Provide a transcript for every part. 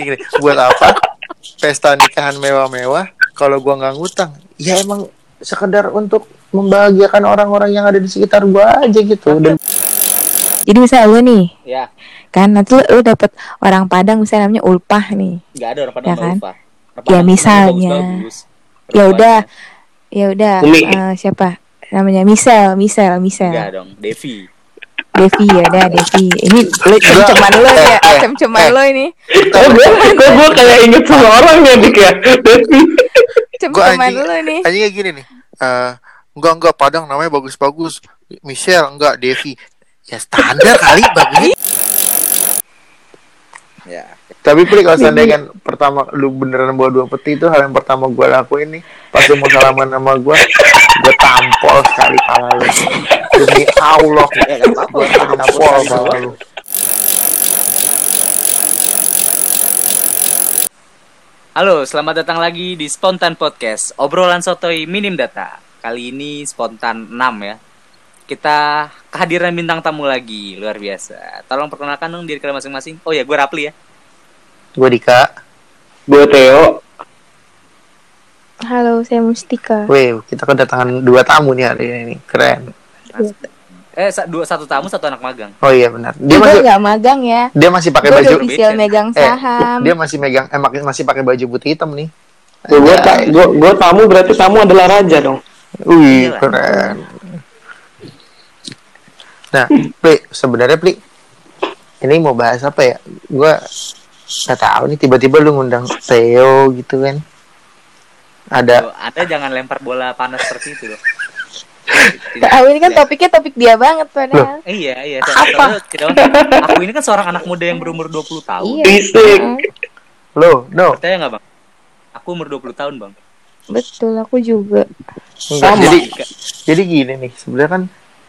gini, buat apa pesta nikahan mewah-mewah kalau gua nggak ngutang ya emang sekedar untuk membahagiakan orang-orang yang ada di sekitar gua aja gitu dan Jadi misalnya lu nih, Ya, kan nanti lu, lu dapet orang Padang misalnya namanya Ulpah nih. nggak ada orang pada Ya kan? lupa. Ya, misalnya. Ya udah, ya udah eh, siapa? Namanya Misel, Misel, Enggak Misel. dong, Devi. Devi ya udah Devi. Ini cem-ceman lu ya, Eh, eh, cem-ceman eh. lu ini. Oh, gue, gue, gue kayak inget sama orang ya, Dik ya. Devi. Cem-ceman lu nih. anjing kayak gini nih Eh enggak enggak Padang namanya bagus-bagus Michelle enggak Devi ya standar kali bagusnya Ya. tapi Pri kalau seandainya kan pertama lu beneran bawa dua peti itu hal yang pertama gue lakuin nih pas lu mau salaman sama gue gue tampol sekali pala lu demi Allah Ya apa-apa. gue tampol pala lu Halo, selamat datang lagi di Spontan Podcast, obrolan sotoy minim data. Kali ini spontan 6 ya. Kita kehadiran bintang tamu lagi, luar biasa. Tolong perkenalkan dong diri kalian masing-masing. Oh ya, gue Rapli ya. gue Dika Gue Theo. Halo, saya Mustika. Weh, kita kedatangan dua tamu nih hari ini keren Eh, sa- dua satu tamu, satu anak magang. oh iya benar dia Gue masih nggak magang ya. dia masih pakai Gue baju official megang eh saham. dia masih megang eh masih pakai baju putih hitam nih Gue, ta- gue, gue tamu berarti tamu adalah raja dong. Wih, Iyalah. keren. Nah, Pli, sebenarnya Pli, ini mau bahas apa ya? Gua nggak tahu nih tiba-tiba lu ngundang Theo gitu kan. Ada Anda jangan lempar bola panas seperti itu loh. Tahu ini kan topiknya topik dia banget padahal. Iya, iya. Apa? Aku ini kan seorang anak muda yang berumur 20 tahun. Iya. Fisik. Mm, lo, no. Percaya nggak, Bang? Aku umur 20 tahun, Bang. Betul, aku juga. Enggak, Sama. jadi jadi gini nih, sebenarnya kan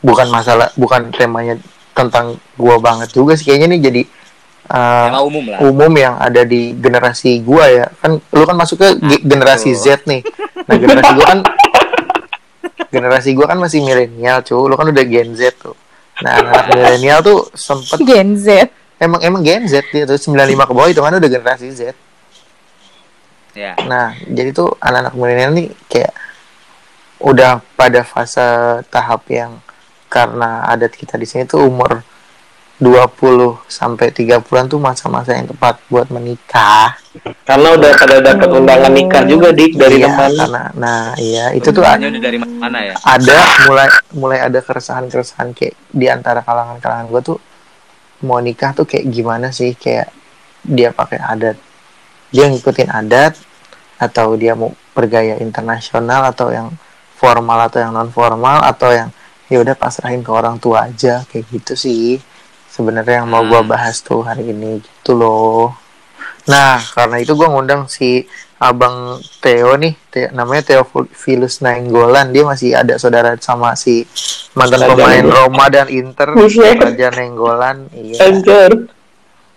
bukan masalah bukan temanya tentang gua banget juga sih kayaknya nih jadi uh, Tema umum lah. umum yang ada di generasi gua ya kan lu kan masuk ke ge- generasi. Z nih nah generasi gua kan generasi gua kan masih milenial cu lu kan udah Gen Z tuh nah anak milenial tuh sempet Gen Z. emang emang Gen Z dia tuh 95 ke bawah itu kan udah generasi Z Ya. nah jadi tuh anak-anak milenial nih kayak udah pada fase tahap yang karena adat kita di sini tuh umur 20 sampai 30-an tuh masa-masa yang tepat buat menikah. Karena udah pada dapat undangan nikah juga, Dik, dari iya, teman. karena nah iya itu tuh ada, udah dari mana ya? ada mulai mulai ada keresahan-keresahan kayak di antara kalangan-kalangan gue tuh mau nikah tuh kayak gimana sih kayak dia pakai adat dia ngikutin adat atau dia mau bergaya internasional atau yang formal atau yang non formal atau yang ya udah pasrahin ke orang tua aja kayak gitu sih sebenarnya yang mau gua Hmm. bahas tuh hari ini gitu loh nah karena itu gua ngundang si abang Theo nih Theo- namanya Theo Filus Nainggolan dia masih ada saudara sama si mantan Raja pemain Nainggolan. Roma dan Inter Buset. Raja Nainggolan iya Anjir.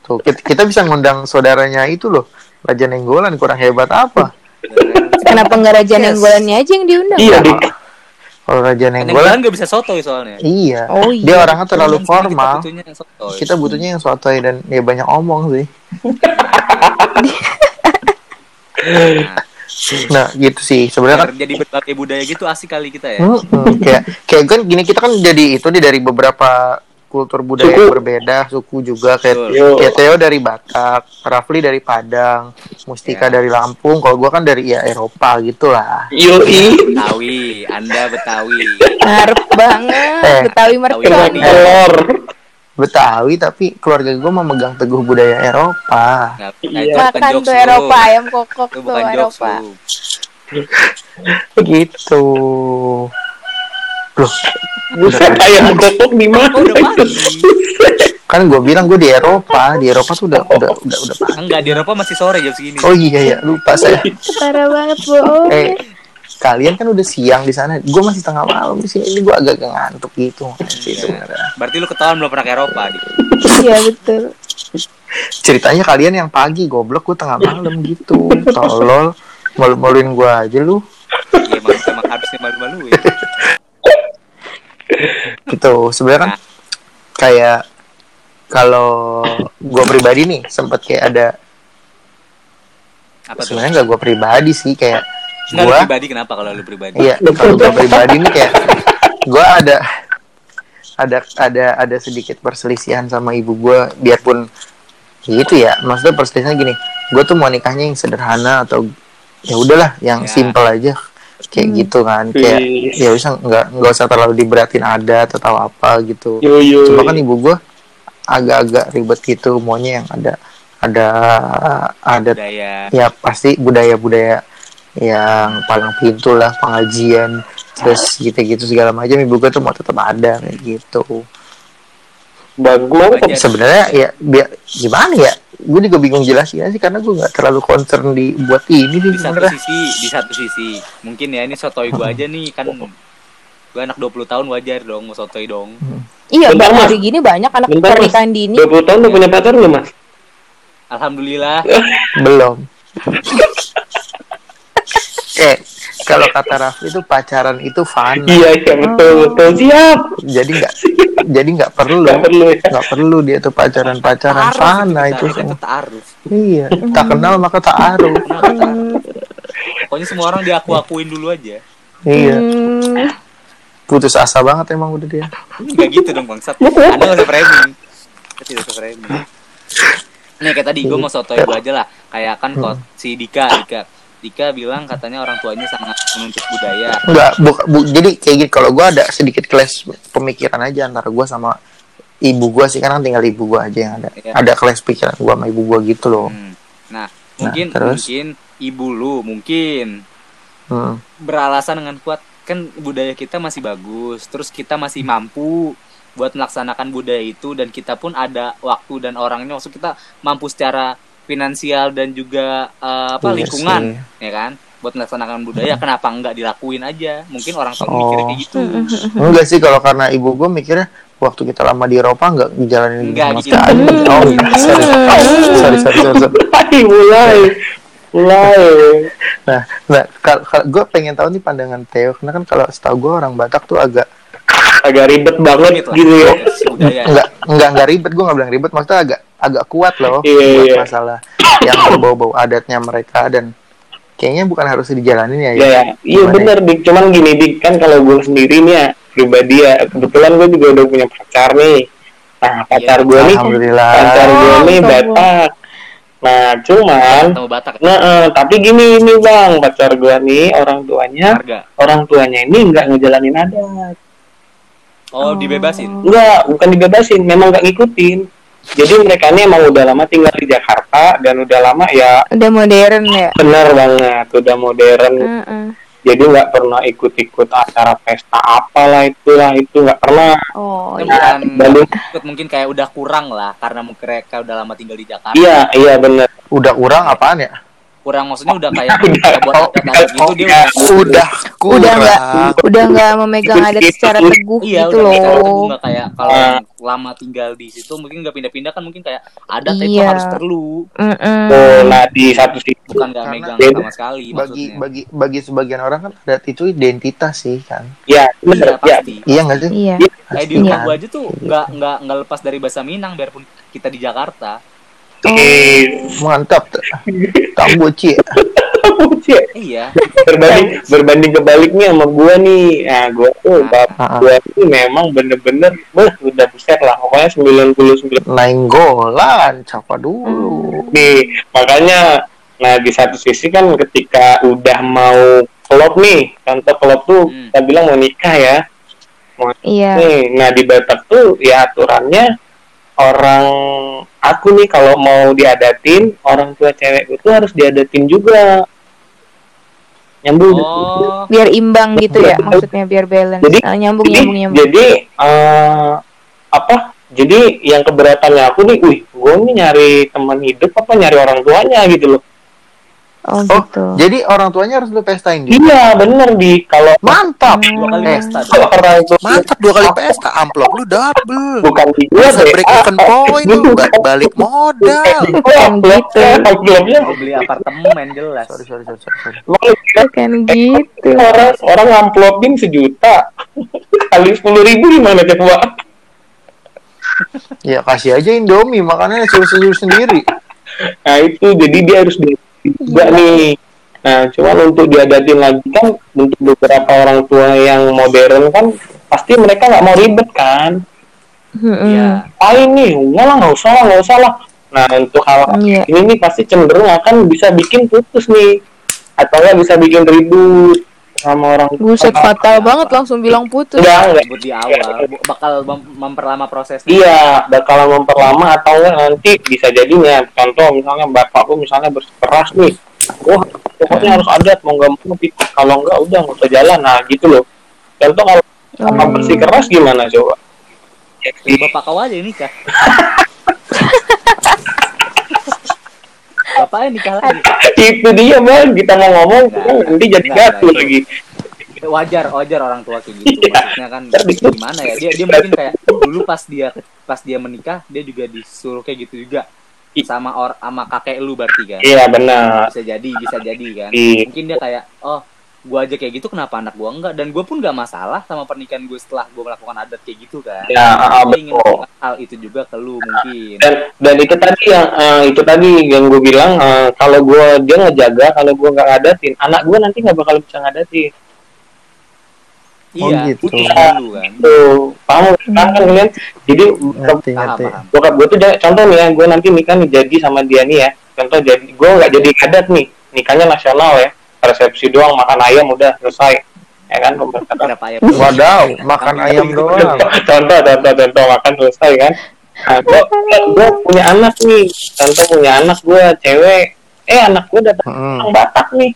tuh kita, kita bisa ngundang saudaranya itu loh Raja Nainggolan kurang hebat apa Kenapa nggak Raja Yes. Nenggolannya aja yang diundang? Iya, Dik. Kalau Raja Nenggolan nggak bisa sotoy soalnya. iya Oh, dia iya. orangnya terlalu formal Kita butuhnya yang sotoy. kita butuhnya yang sotoy dan ya banyak omong sih Nah, gitu sih sebenarnya kan jadi berbagai budaya gitu asik kali kita ya. Mm-mm, kayak kayak kan gini kita kan jadi itu nih dari beberapa kultur budaya Suku. yang berbeda suku juga kayak. Yo. Theo dari Batak Rafli dari Padang Mustika Ya. dari Lampung kalau gua kan dari ya Eropa gitu lah Yoi. Betawi, Anda Betawi. Ngarep banget. Eh. Betawi mercon. Telur. Betawi tapi keluarga gua memegang teguh budaya Eropa Iya. nah, itu bukan Makan jokes tuh. Eropa, ayam kokok Itu tuh Eropa. gitu loh Buset, ayam kokok di mana? Oh, kan gua bilang gua di Eropa di Eropa tuh udah udah udah udah pagi. Enggak, di Eropa masih sore jam segini. oh iya ya lupa saya Parah banget bohong. eh kalian kan udah siang di sana gue masih tengah malam di sini ini gue agak ngantuk gitu sih sebenarnya Berarti lu ketahuan belum pernah ke Eropa, Di. Iya betul. ceritanya kalian yang pagi goblok gue tengah malam gitu tolol malu-maluin gue aja lu Iya, emang, emang harusnya malu-maluin. gitu sebenarnya kan kayak kalau gue pribadi nih sempet kayak ada sebenarnya nggak gue pribadi sih kayak gue pribadi kenapa kalau lu pribadi? iya kalau gue pribadi ini kayak gue ada ada ada ada sedikit perselisihan sama ibu gue biarpun gitu ya maksudnya perselisihan gini gue tuh mau nikahnya yang sederhana atau ya udahlah yang Ya. simple aja kayak Hmm. gitu kan kayak ya bisa nggak nggak usah terlalu diberatin adat atau apa gitu Yo yo. cuma kan ibu gue agak-agak ribet gitu maunya yang ada ada adat Budaya. ya pasti budaya-budaya yang paling pintu lah pengajian terus gitu-gitu segala macam ibu gue tuh mau tetap ada kayak gitu bagus. Wajar. sebenarnya ya biar gimana ya gue juga bingung jelasin sih karena gue nggak terlalu concern di buat ini nih Di satu sebenarnya sisi, di satu sisi. Mungkin ya ini sotoy gua aja nih kan gue anak 20 tahun wajar dong mau sotoy dong. Iya, Bentar, Mas. hari gini banyak anak Bentar, Mas. pernikahan dini. 20 tahun udah punya pacar belum mas? Alhamdulillah. belum eh kalau kata Raffi itu pacaran itu fana Iya iya betul betul siap. jadi nggak jadi nggak perlu Gak perlu ya. nggak perlu dia tuh pacaran pacaran Ta'aruf fana itu semua ta'aruf. iya tak kenal maka tak aruh. Pokoknya semua orang diaku-akuin dulu aja. iya Hmm, putus asa banget emang udah dia Enggak gitu dong bangsat. Anda nggak usah framing. Tidak usah framing. Nih kayak tadi gue mau sotoy gue aja lah. Kayak kan kok si Dika, Dika. Dika bilang katanya orang tuanya sangat menuntut budaya. Enggak, bu- bu- jadi kayak gitu kalau gua ada sedikit clash pemikiran aja antara gua sama ibu gua sih karena tinggal ibu gua aja yang ada Iya. ada clash pikiran gua sama ibu gua gitu loh Hmm. Nah, mungkin terus? mungkin ibu lu mungkin Hmm. beralasan dengan kuat kan budaya kita masih bagus, terus kita masih mampu buat melaksanakan budaya itu dan kita pun ada waktu dan orangnya maksud kita mampu secara finansial dan juga eh, apa Iya lingkungan sih. ya kan buat melaksanakan budaya kenapa enggak dilakuin aja mungkin orang tua Oh. mikirnya kayak gitu enggak sih kalau karena ibu gua mikirnya waktu kita lama di Eropa enggak dijalanin Enggak, sama gitu. Hmm. oh sorry sorry sorry sorry, sorry. Mulai mulai mulai. nah nah kalau gue pengen tahu nih pandangan Theo karena kan kalau setahu gue orang Batak tuh agak Agak ribet banget gitu ya. enggak enggak enggak ribet. Gue nggak bilang ribet. Maksudnya agak agak kuat loh Iya, buat iya. masalah yang berbau-bau adatnya mereka. Dan kayaknya bukan harus dijalanin ya Ya, ya. iya. Gimana? bener dik. Cuman gini dik. Kan kalau gue sendiri nih ya pribadi ya kebetulan gue juga udah punya pacar nih. Nah pacar Iya, gue nih Alhamdulillah. pacar gue Oh, nih. Batak. Nah cuman Batak. Nah eh, tapi gini ini bang. Pacar gue nih orang tuanya harga orang tuanya ini nggak ngejalanin adat oh dibebasin? Nggak bukan dibebasin memang nggak ngikutin. Jadi mereka ini emang udah lama tinggal di Jakarta dan udah lama ya udah modern ya. benar banget udah modern. Heeh. jadi nggak pernah ikut-ikut acara pesta apalah itulah itu nggak pernah. Oh, iya. Bandung ikut mungkin kayak udah kurang lah karena mereka udah lama tinggal di Jakarta. Iya iya bener udah kurang apaan ya kurang maksudnya udah kayak Udah. udah buat Oh, adat-adat gitu oh, dia ya. udah udah Udah nggak kurang udah nggak memegang adat secara teguh iya gitu udah loh. nggak kayak kalau yang lama tinggal di situ mungkin nggak pindah-pindah kan mungkin kayak adat itu Iya. harus perlu Mm-mm. oh nah di satu sisi bukan nggak megang beda. sama sekali bagi maksudnya bagi bagi sebagian orang kan adat itu identitas sih kan ya iya bener ya pasti iya nggak sih Iya. kayak di rumah Iya. gua aja tuh nggak nggak nggak lepas dari bahasa Minang biarpun kita di Jakarta eh mantap. Tuh tamboci iya. Berbanding berbanding kebaliknya sama gua nih. Nah gua tuh bapak Ah. gua tuh memang bener-bener beh udah buset lah. Pokoknya 99 nainggolan siapa dulu? Nih makanya nah di satu sisi kan ketika udah mau klop nih contoh klop tuh Hmm. kita bilang mau nikah ya. Iya. nih nah di Batak tuh ya aturannya orang aku nih kalau mau diadatin orang tua cewek itu harus diadatin juga. Nyambung. Oh. Biar imbang gitu ya maksudnya biar balance. Jadi- Ah, nyambung jadi nyambung nyambung. jadi eh, apa? Jadi yang keberatannya aku nih wih gue nih nyari teman hidup apa nyari orang tuanya gitu loh Oh oh gitu. jadi orang tuanya harus lu pestain dia iya bener di kalau mantap! Dua kali Eh, pesta kalau orang tua mantap dua kali pesta. Amplop lu double. Bukan di bisa deh break even ah, point lu? Balik modal. Bukan gitu. Mau beli apartemen jelas. Sorry sorry sorry, sorry. Bukan gitu. orang orang ngamplopin sejuta. Kali sepuluh ribu gimana coba ya kasih aja Indomie makannya suruh suruh sendiri nah itu. Jadi dia harus di juga nih. Nah cuman untuk diadatin lagi kan untuk beberapa orang tua yang modern kan pasti mereka nggak mau ribet kan. Iya. ah ini enggak lah nggak usah lah nggak usah lah. Nah untuk hal Iya. ini nih pasti cenderung akan bisa bikin putus nih. Atau nggak bisa bikin ribut sama orang Buset fatal banget langsung bilang putus. enggak enggak di awal bakal mem- memperlama prosesnya. Iya, bakal memperlama atau enggak nanti bisa jadinya. Contoh misalnya bapakku misalnya bersikeras nih, wah pokoknya harus adat mau nggak mau gitu. Kalau enggak udah nggak usah jalan. Nah gitu loh. Contoh kalau bapak Oh. bersikeras gimana coba? Ya, Ya, Bapak kau aja nikah. Bapaknya nikah lagi. itu dia bang kita mau ngomong kan nanti jadi gaduh enggak. lagi. Wajar, wajar orang tua kayak gitu. Iya. Maksudnya kan gimana ya? Dia dia mungkin kayak dulu pas dia pas dia menikah dia juga disuruh kayak gitu juga sama or sama kakek lu berarti kan. Iya benar. Bisa jadi, bisa jadi kan. Mungkin dia kayak oh gua aja kayak gitu kenapa anak gua enggak dan gua pun gak masalah sama pernikahan gue setelah gua melakukan adat kayak gitu kan Ya ah, Dia ingin betul. melakukan hal itu juga ke lu mungkin Dan dan itu tadi yang eh, itu tadi yang gue bilang eh, kalau gue dia ngejaga kalau gue nggak ngadatin anak gue nanti nggak bakal bisa ngadatin. Oh, iya gitu. putus dulu kan Tuh, paham kan kan kalian? Jadi ngerti ngerti bokap gue tuh contoh nih ya, gue nanti nikah nih jadi sama dia nih ya. Contoh jadi gue nggak jadi adat nih, nikahnya nasional ya. Resepsi doang, makan ayam udah selesai. Ya kan ya wadaw makan ayam doang contoh, contoh, contoh makan selesai kan. Nah, gue, gue punya anak nih, contoh punya anak gue cewek. Eh anak gue datang Mm. orang Batak nih.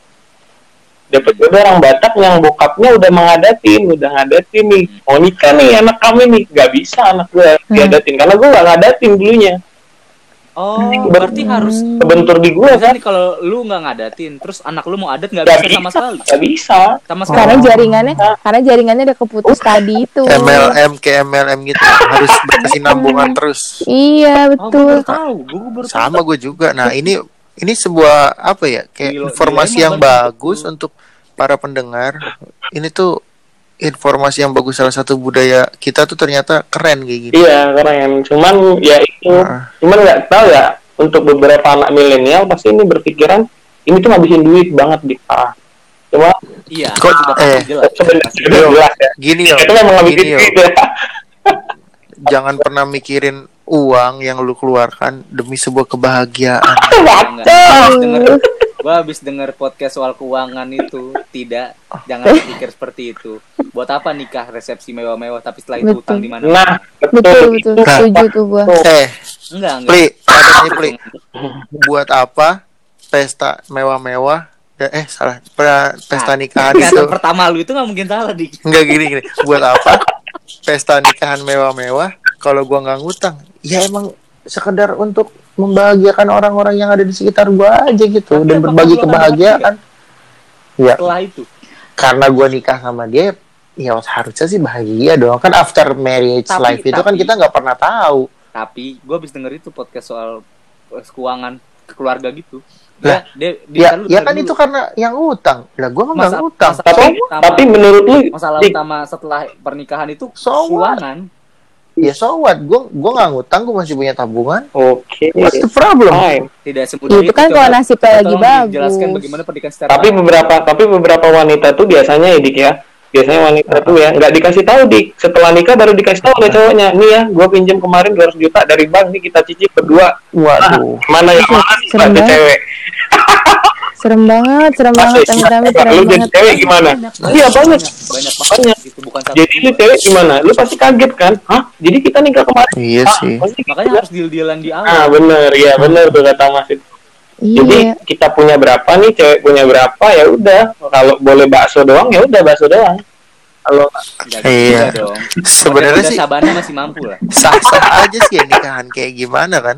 Dapat jodoh orang Batak yang bokapnya udah mengadatin, udah ngadatin nih. Mau nikah nih anak kami nih, gak bisa anak gue diadatin karena gue gak ngadatin dulunya. Oh. berarti harus Kebentur di gue kan, kalau lu nggak ngadatin terus anak lu mau adat nggak gak bisa sama bisa, sekali. gak bisa. sama sekali. Karena jaringannya karena jaringannya udah keputus tadi itu. MLM ke MLM gitu harus berkesinambungan terus. Iya, oh gue baru betul. tahu gue baru tahu. Sama gue juga. Nah ini ini sebuah apa ya kayak Gila- informasi yang bagus untuk para pendengar. Ini tuh informasi yang bagus salah satu budaya kita tuh ternyata keren kayak gini Iya keren. Cuman ya itu, Ah. cuman nggak tahu ya untuk beberapa anak milenial pasti ini berpikiran ini tuh ngabisin duit banget di ah. Cuma iya. Kok- eh, jelas sebenarnya jelas ya. gini yo Itu memang ngabisin duit ya. jangan pernah mikirin uang yang lu keluarkan demi sebuah kebahagiaan. Denger gua habis denger podcast soal keuangan itu. Tidak. Jangan berpikir seperti itu. Buat apa nikah resepsi mewah-mewah tapi setelah itu Betul. utang di mana? Nah, Betul, betul. Setuju tuh gua. eh enggak enggak. Pli ada nih Pli buat apa pesta mewah-mewah? Ya, eh salah. Pe- pesta nikahan Kata itu. pertama lu itu nggak mungkin salah dik. Enggak gini gini. Buat apa? Pesta nikahan mewah-mewah? Kalau gua nggak ngutang. Ya emang sekedar untuk membahagiakan orang-orang yang ada di sekitar gua aja gitu Tapi dan berbagi kebahagiaan. Ya, setelah itu karena gua nikah sama dia ya harusnya sih bahagia dong. Kan after marriage Tapi- life itu kan tapi- kita nggak pernah tahu. tapi gue habis denger itu podcast soal eh, keuangan keluarga gitu Lah, dia, dia, dia Ya, kan ya kan dulu. itu karena yang utang. Lah gua mah nggak masa- tapi Sama- tapi menurut lu masalah utama setelah pernikahan itu So what? keuangan Ya so what? Gua gua nggak ngutang, gua masih punya tabungan. Oke. What's the problem? Fine. tidak semudah Itu kan Coba- kalau nasibnya lagi bagus. Jelaskan bagaimana pernikahan secara Tapi beberapa tapi beberapa wanita tuh biasanya ya Dik ya. Biasanya wanita tuh ya nggak dikasih tahu Dik. Setelah nikah baru dikasih tahu oleh cowoknya. Nih ya, gua pinjam kemarin 200 juta dari bank nih kita cicil berdua. Waduh. Mana yang mana banget. cewek? Serem banget, serem banget, amit-amit Lu serem jadi banget. cewek gimana? Iya banyak. banyak banget Banyak. itu bukan satu Jadi lu cewek gimana? Lu pasti kaget kan? Hah? Jadi kita nikah kemarin? Iya sih. Pasti makanya kan? harus deal-dealan di Ah awal bener, ya bener tuh kata Mas itu. Jadi Iya. kita punya berapa nih, cewek punya berapa ya udah. Kalau boleh bakso doang ya udah bakso doang. Kalau Iya. dong Sebenarnya sih Sabana masih mampu lah sah-sah aja sih ya nikahan kayak gimana kan.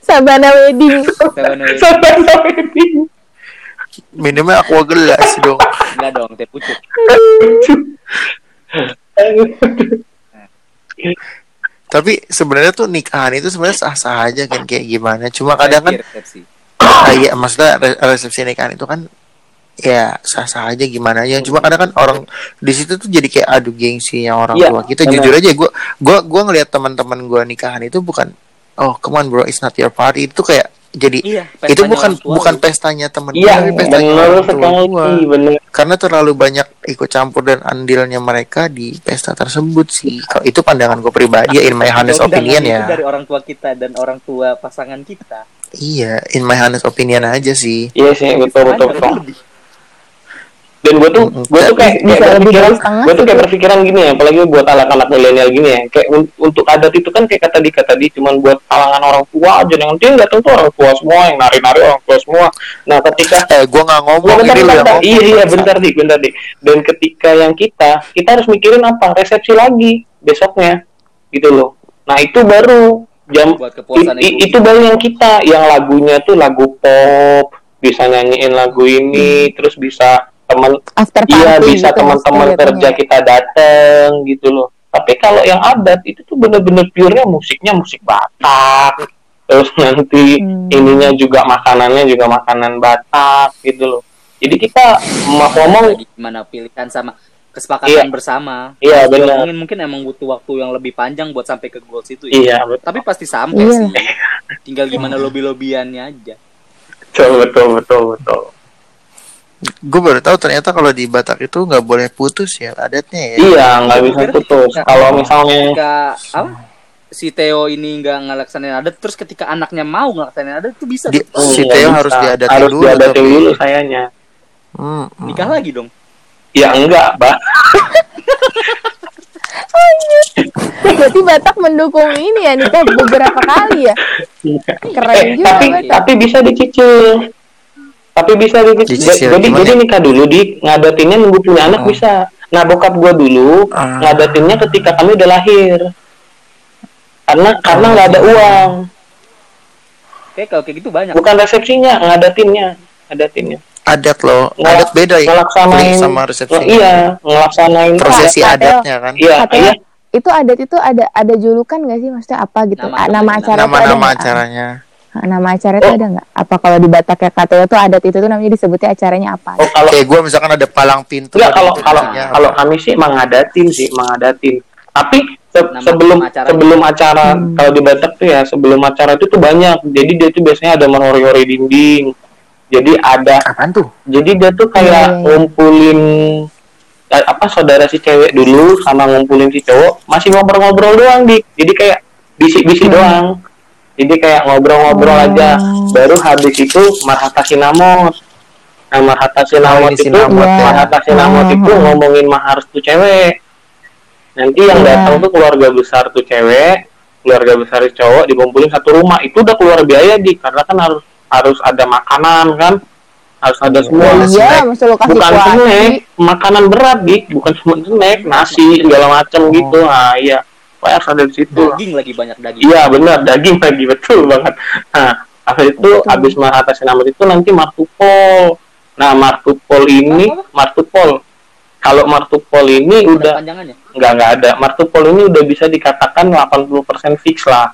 Sabana wedding. Sabana wedding. sampai wedding. Minumnya aqua gelas dong. enggak dong teh pucuk Tapi sebenarnya tuh nikahan itu sebenarnya sah-sah aja kan kayak gimana. Cuma kadang kan iya maksudnya re- resepsi nikahan itu kan ya sah-sah aja gimana aja. Cuma kadang kan orang di situ tuh jadi kayak adu gengsinya orang Iya, tua. Kita jujur aja gua gua gua ngelihat teman-teman gua nikahan itu bukan oh come on bro it's not your party itu kayak jadi Iya, itu bukan bukan pestanya temen. Iya, gua, tapi pestanya bener sekali, karena terlalu banyak ikut campur dan andilnya mereka di pesta tersebut sih. Kalau itu pandangan gue pribadi ya in my honest opinion itu ya. dari orang tua kita dan orang tua pasangan kita. iya in my honest opinion aja sih. Iya sih, betul betul betul. Dan gue tuh, gue tuh kayak, Bisa kayak berpikiran, gue tuh kayak berpikiran gini ya, apalagi buat anak-anak milenial gini ya, kayak un- untuk adat itu kan kayak kata di kata di cuman buat kalangan orang tua aja, yang dia nggak tentu orang tua semua, yang nari-nari orang tua semua. Nah ketika eh gue nggak ngomong Gua bentar, ini bentar, bentar. ngomong Iya, iya, bentar dik, bentar dik. Dan ketika yang kita, kita harus mikirin apa? Resepsi lagi besoknya, gitu loh. Nah itu baru jam Buat kepuasan i- i- ibu. itu baru yang kita, yang lagunya tuh lagu pop, bisa nyanyiin lagu ini, terus bisa temen, After party iya bisa gitu teman-teman maksudnya kerja jatuhnya. kita dateng, gitu loh. Tapi kalau yang adat itu tuh bener-bener pure-nya musiknya musik Batak, terus nanti Hmm. ininya juga makanannya juga makanan Batak gitu loh. Jadi kita mau ngomong gimana pilihan sama kesepakatan Iya. bersama. Iya, benar. Mungkin mungkin emang butuh waktu yang lebih panjang buat sampai ke goals itu ya. iya betul Tapi pasti sampai Iya. sih. Tinggal gimana lobby-lobbyannya aja. betul betul betul betul. Gue baru tahu ternyata kalau di Batak itu nggak boleh putus ya adatnya ya Iya nggak bisa Kira- putus. Kalau misalnya Ketika apa? Si Theo ini nggak ngelaksanain adat, terus ketika anaknya mau ngelaksanain adat itu bisa Di- tuh. si Theo bisa. harus diadatin harus dulu, diadatin dulu sayanya. Hmm, hmm. nikah lagi dong. Ya enggak, Mbak. Berarti Batak mendukung ini ya nikah beberapa kali ya. Keren eh, juga, tapi Batak. tapi bisa dicicil. Tapi bisa dicicil. Dicicil, jadi jadi ya? nikah dulu di ngadatinnya nunggu punya anak Oh. bisa. Nah bokap gua dulu Ah. ngadatinnya ketika kami udah lahir. Karena karena nggak ada uang. Kayak kalau kayak gitu banyak. Bukan resepsinya, ngadatinnya, ngadatinnya. adat loh Ngelak- adat beda ya ngelaksanain sama resepsi nge- iya ngelaksanain prosesi Kak, adatnya kan iya iya itu adat itu ada ada julukan nggak sih maksudnya apa gitu? Nama- Ah, nama nama- acara itu ada nama-nama nggak? acaranya Ah, Nama acara itu Oh. ada nggak? Apa kalau di Batak ya katanya tuh adat itu tuh namanya disebutnya acaranya apa? oh kalau kayak gue misalkan ada palang pintu enggak ada kalau kalau kalau kami sih mengadatin sih mengadatin tapi se- Nama- sebelum acaranya. sebelum acara Hmm. kalau di Batak tuh ya sebelum acara itu tuh banyak jadi dia tuh biasanya ada menghori-hori dinding jadi ada apaan tuh jadi dia tuh Iya, kayak iya. ngumpulin eh, apa saudara si cewek dulu sama ngumpulin si cowok masih ngobrol-ngobrol doang dik jadi kayak bisi-bisi Hmm. doang jadi kayak ngobrol-ngobrol Oh. aja. Baru habis itu marhata sinamot. Nah marhata sinamot ini itu sinamot ya. marhata sinamot Oh. itu ngomongin mahar tuh cewek. Nanti yang Iya. datang tuh keluarga besar tuh cewek. Keluarga besar si cowok dikumpulin satu rumah. Itu udah keluar biaya dik karena kan harus harus ada makanan kan? Harus ada semua. Oh, iya, kasih bukan snack makanan berat dik bukan cuma snack nasi segala macam Oh. gitu. Nah iya Pokoknya ada di situ Daging lagi banyak daging. iya benar daging lagi betul banget nah habis itu Betul. habis marhata itu nanti martupol nah martupol ini Apa, martupol kalau martupol ini Ada udah panjangannya. nggak nggak ada martupol ini udah bisa dikatakan 80% fix lah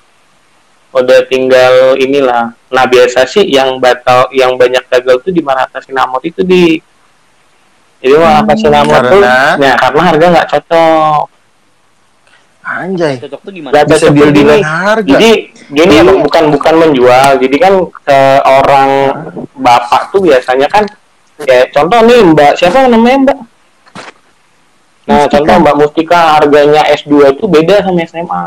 udah tinggal inilah nah biasa sih yang batal yang banyak gagal tuh di marhata sinamot itu di jadi marhata Hmm. sinamot tuh Karena? ya karena harga nggak cocok anjay. Cocok tuh gimana? nggak bisa cocok deal gini. dengan harga. Jadi gini Iya. emang bukan bukan menjual. Jadi kan seorang bapak tuh biasanya kan ya contoh nih mbak. Siapa namanya mbak? Nah Mustika. contoh mbak Mustika harganya S2 itu beda sama SMA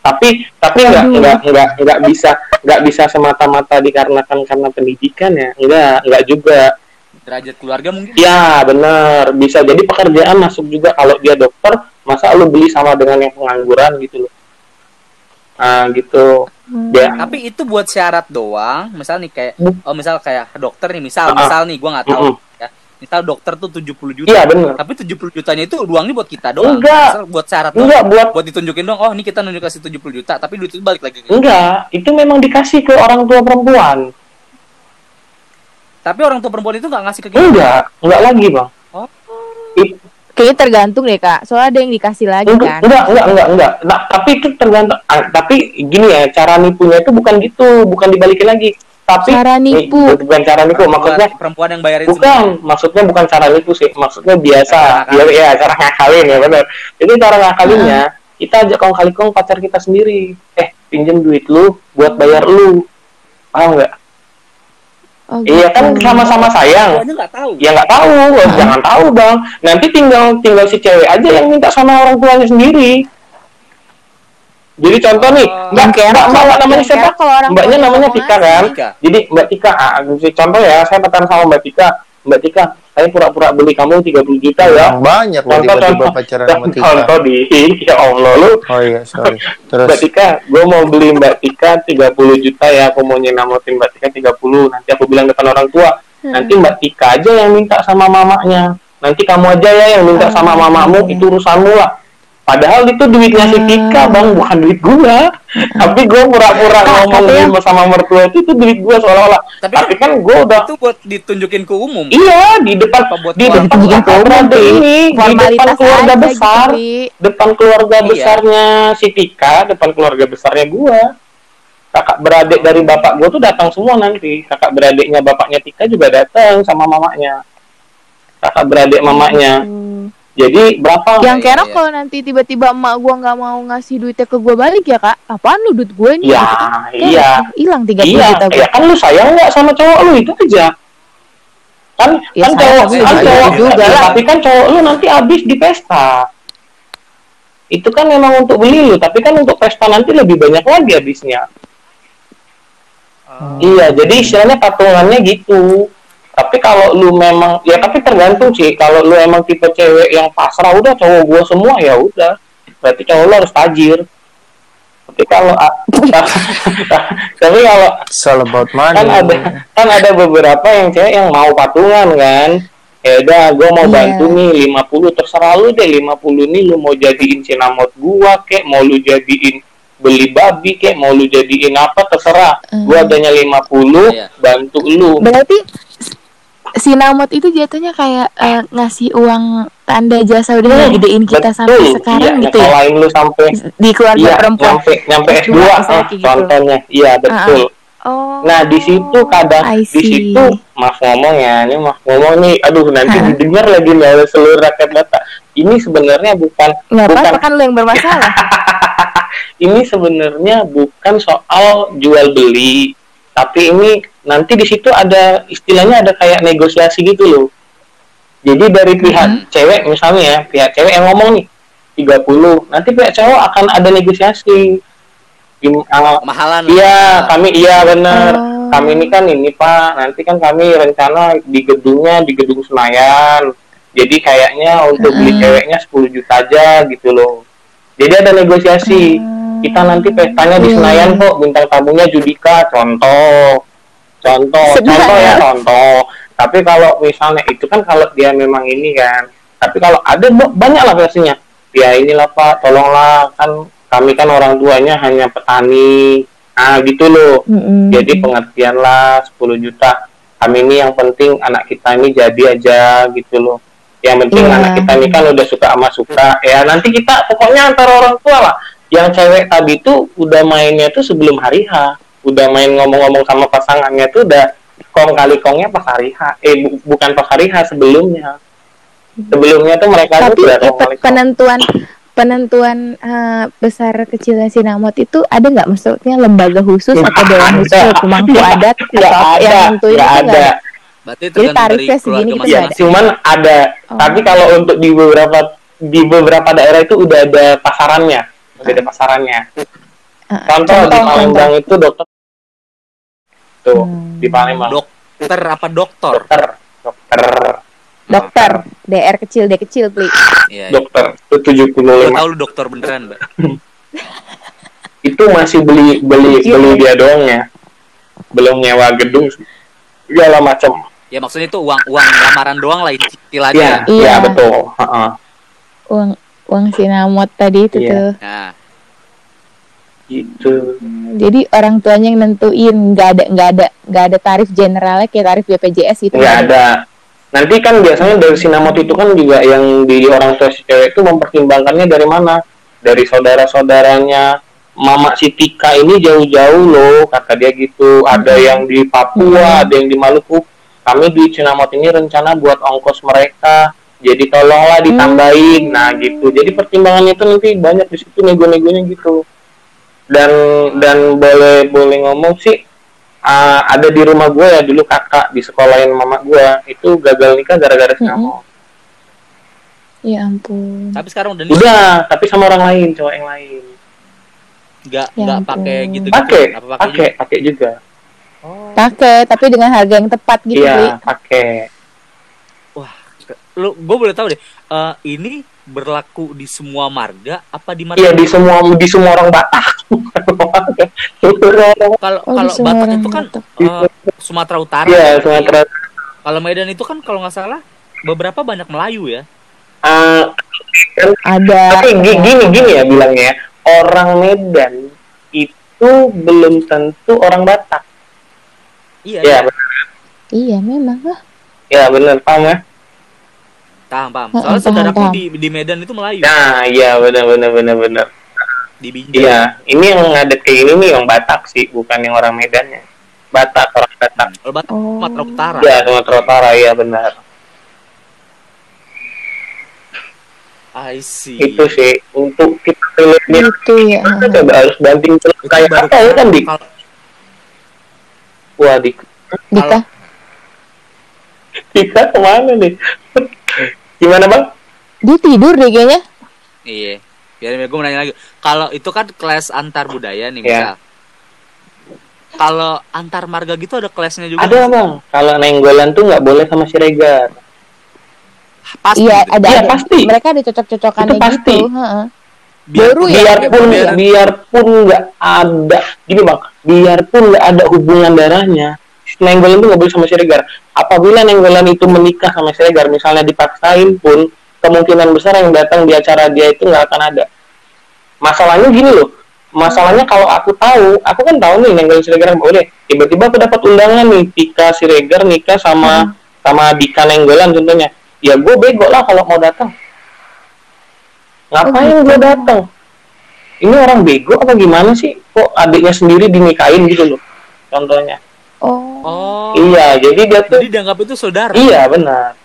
tapi tapi nggak nggak nggak nggak bisa nggak bisa semata-mata dikarenakan karena pendidikan ya. Nggak nggak juga. Derajat keluarga mungkin. ya benar. Bisa jadi pekerjaan masuk juga. Kalau dia dokter masa lu beli sama dengan yang pengangguran gitu loh nah gitu Hmm. dia Tapi itu buat syarat doang. Misal nih kayak Bu- oh misal kayak dokter nih, misal Ah. misal nih gua nggak tahu Mm-mm. ya. Misal dokter tuh 70 juta. Iya benar. Tapi 70 jutanya itu uangnya buat kita doang. Enggak. Misal buat syarat doang. Enggak buat Buat ditunjukin dong, oh ini kita nunjuk kasih 70 juta, tapi duit itu balik lagi enggak, itu memang dikasih ke orang tua perempuan. Tapi orang tua perempuan itu nggak ngasih ke kita. Enggak, enggak lagi, Bang. Kayaknya tergantung deh kak. Soalnya ada yang dikasih lagi enggak, kan. enggak, enggak, enggak, enggak. Nah, tapi itu tergantung ah, tapi gini ya, cara nipunya itu bukan gitu, bukan dibalikin lagi. Tapi Cara nipu. Eh, bukan cara nipu, maksudnya Buat perempuan yang bayarin bukan, maksudnya bukan cara nipu sih, maksudnya biasa. Ya, ya, cara ngakalin ya benar. Jadi cara ngakalinnya kita ajak kong kali kong pacar kita sendiri. Eh, pinjem duit lu buat bayar lu. Paham nggak? Oh, Iya kan gitu. sama-sama sayang. Guanya nggak tahu. Ya nggak tahu, jangan tahu bang. Nanti tinggal tinggal si cewek aja yang minta sama orang tuanya sendiri. Jadi contoh nih, Oh. mbak, kayak mbak, mbak, kalau- namanya siapa? kalau orang Mbaknya namanya Tika kan? Tika. Jadi Mbak Tika, ah, contoh ya, saya pacaran sama Mbak Tika. Mbak Tika, saya pura-pura beli kamu 30 juta ya. Yang banyak loh Contoh, tiba-tiba pacaran sama Tika. contoh di, ya Allah lu. Oh iya, sorry. Terus Mbak Tika, gue mau beli Mbak Tika 30 juta ya, aku mau nyenamotin Mbak Tika 30. Nanti aku bilang depan orang tua, nanti Mbak Tika aja yang minta sama mamanya. Nanti kamu aja ya yang minta sama Oh, mamamu, itu urusanmu lah. Padahal itu duitnya si Tika, bang, bukan duit gua. Tapi gue pura-pura Ah, ngomong tapi yang- sama- mertua itu, itu duit gua seolah-olah. Tapi Tapi, kan gue udah Itu buat ditunjukin ke umum. Iya di depan Apa buat di keluarga? depan ke keluarga Pi. ini di depan keluarga aja besar gitu, depan keluarga Iya. besarnya si Tika depan keluarga besarnya gua kakak beradik dari bapak gua tuh datang semua nanti kakak beradiknya bapaknya Tika juga datang sama mamanya kakak beradik mamanya Hmm. Jadi berapa Yang iya, kira iya. kalau nanti tiba-tiba emak gua nggak mau ngasih duitnya ke gua balik ya kak? Apaan lu duit gue nih? ya Gitu kan. Iya Hilang 30 iya juta ya gua. kan lu sayang nggak sama cowok lu itu aja kan Ya, kan cowok kan cowok juga ya, lah. tapi kan cowok lu nanti habis di pesta itu kan memang untuk beli lu tapi kan untuk pesta nanti lebih banyak lagi habisnya Oh. iya jadi istilahnya patungannya gitu tapi kalau lu memang ya tapi tergantung sih kalau lu emang tipe cewek yang pasrah udah cowok gua semua ya udah berarti cowok lu harus tajir tapi kalau tapi kalau it's about money. kan ada kan ada beberapa yang cewek yang mau patungan kan ya udah gue mau Iya. bantu nih 50 terserah lu deh 50 nih lu mau jadiin sinamot gua kek mau lu jadiin beli babi kek mau lu jadiin apa terserah Hmm. gua adanya 50 Iya. bantu lu Berarti si Namot itu jatuhnya kayak eh, ngasih uang tanda jasa udah Hmm, ngegedein kita betul. sampai sekarang iya, gitu ya? nyekolahin lu sampai Di keluarga iya perempuan. nyampe nyampe S2 S2 misalnya ah, gitu. contohnya iya betul Oh. Nah di situ kadang di situ maaf ngomong ya, ini maaf ngomong nih, aduh nanti Hah? didengar lagi nih oleh seluruh rakyat data. Ini sebenarnya bukan Nggak bukan apa-apa kan lu yang bermasalah. ini sebenarnya bukan soal jual beli, tapi ini nanti di situ ada istilahnya ada kayak negosiasi gitu loh. Jadi dari pihak Hmm. cewek misalnya ya, pihak cewek yang ngomong nih 30, nanti pihak cowok akan ada negosiasi. Gim- Mahalan. Iya, kami iya benar. Oh. Kami ini kan ini Pak, nanti kan kami rencana di gedungnya di gedung Senayan. Jadi kayaknya untuk beli Hmm. ceweknya 10 juta aja gitu loh. Jadi ada negosiasi. Hmm. Kita nanti pestanya di. Senayan kok, bintang tamunya Judika, contoh. Contoh, Sedang contoh ya, contoh. Tapi kalau misalnya itu kan kalau dia memang ini kan. Tapi kalau ada ba- banyak lah versinya. Ya inilah Pak, tolonglah kan kami kan orang tuanya hanya petani. Nah, gitu loh. Mm-mm. Jadi pengertian lah 10 juta. Kami ini yang penting anak kita ini jadi aja gitu loh. Yang penting Iya. anak kita ini kan udah suka sama suka. Ya nanti kita pokoknya antara orang tua lah. Yang cewek tadi tuh udah mainnya tuh sebelum hari H. Udah main ngomong-ngomong sama pasangannya tuh udah kong kali kongnya pas hari H. Eh bu- bukan pas hari H sebelumnya. Sebelumnya tuh mereka Tapi tuh udah eh, kong kali kong. penentuan penentuan eh, besar kecilnya sinamot itu ada nggak maksudnya lembaga khusus atau dewan khusus atau pemangku Nggak- adat nggak atau ada, yang nentuin itu ada. Berarti Jadi tergantung dari tarifnya segini gitu Ya, masing-masing. cuman ada. Oh. Tapi kalau untuk di beberapa di beberapa daerah itu udah ada pasarannya, ada pasarannya. Eh, Contoh, di Palembang itu dokter tuh Hmm. di Palembang Dokter apa dokter? dokter dokter dokter DR kecil D kecil pli Iya. iya. dokter itu tujuh puluh tahu lu dokter beneran, Mbak. itu masih beli beli Iya. beli dia doang ya belum nyewa gedung segala macam Ya maksudnya itu uang uang lamaran doang lah Iya, istilahnya. Iya. iya betul Heeh. uang uang sinamot tadi itu Iya. tuh. Nah, gitu. Jadi orang tuanya yang nentuin nggak ada nggak ada nggak ada tarif generalnya kayak tarif BPJS gitu. Nggak ada. Nanti kan biasanya dari sinamot itu kan juga yang di orang tua si cewek itu mempertimbangkannya dari mana? Dari saudara saudaranya mama si Tika ini jauh-jauh loh kata dia gitu. Ada yang di Papua ada yang di Maluku. Kami di Sinamot ini rencana buat ongkos mereka jadi tolonglah ditambahin nah gitu jadi pertimbangannya itu nanti banyak di situ nego-negonya gitu dan dan boleh boleh ngomong sih ah, ada di rumah gue ya dulu kakak di sekolahin mama gue itu gagal nikah gara-gara sinamot. Ya ampun. Tapi sekarang udah nikah Udah, tapi sama orang lain, cowok yang lain. nggak Ya ampun. pakai gitu Pakai, Apa pakai? pakai, pakai juga. Oh. Pakai tapi dengan harga yang tepat gitu. Iya, pakai. Lu gue boleh tahu deh. eh, ini berlaku di semua marga apa di marga? Iya di semua di semua orang Batak. Kalau Oh, kalau Batak orang itu kan Batak. eh, Sumatera Utara. Iya, ya. Sumatera. Kalau Medan itu kan kalau nggak salah beberapa banyak Melayu ya. Ah, Ada. tapi gi- gini gini ya bilangnya, orang Medan itu belum tentu orang Batak. Iya. Iya, iya. Iya memang lah. ya benar paham ya. Paham, paham. Soalnya paham, saudaraku paham. di di Medan itu Melayu. Nah, iya benar benar benar benar. Di Binjai. Iya, ini yang ngadet kayak gini nih yang Batak sih, bukan yang orang Medannya. Batak orang Batak. Kalau Batak Oh. Sumatera Utara. Ya Sumatera Utara iya benar. I see. Itu sih untuk kita pilih Gitu ya. kita coba harus banting Itu kayak apa ya kan di kalau- wah di Dika. Kita ke mana nih? Gimana bang? Dia tidur deh kayaknya. Iya. Biar gue mau nanya lagi. Kalau itu kan kelas antar budaya nih, Iya. misal. Kalau antar marga gitu ada kelasnya juga. Ada bang. Kalau nenggolan tuh nggak boleh sama Siregar. Pasti. Iya, ada, Iya, ada. pasti. Mereka ada cocok-cocokannya Itu pasti. gitu. Heeh. Biar- baru ya? biarpun biar- biarpun nggak ada gini bang biarpun nggak ada hubungan darahnya nenggolan itu nggak boleh sama Siregar apabila nenggolan itu menikah sama Siregar misalnya dipaksain pun kemungkinan besar yang datang di acara dia itu nggak akan ada. Masalahnya gini loh masalahnya kalau aku tahu aku kan tahu nih nenggolan Siregar nggak boleh. Tiba-tiba aku dapat undangan nih Tika Siregar nikah sama sama Dika Nenggolan contohnya. Ya gue bego lah kalau mau datang. Ngapain gue datang? Ini orang bego apa gimana sih? Kok adiknya sendiri dinikahin gitu loh contohnya Oh, Oh. iya jadi dia tuh Jadi dianggap itu saudara. iya benar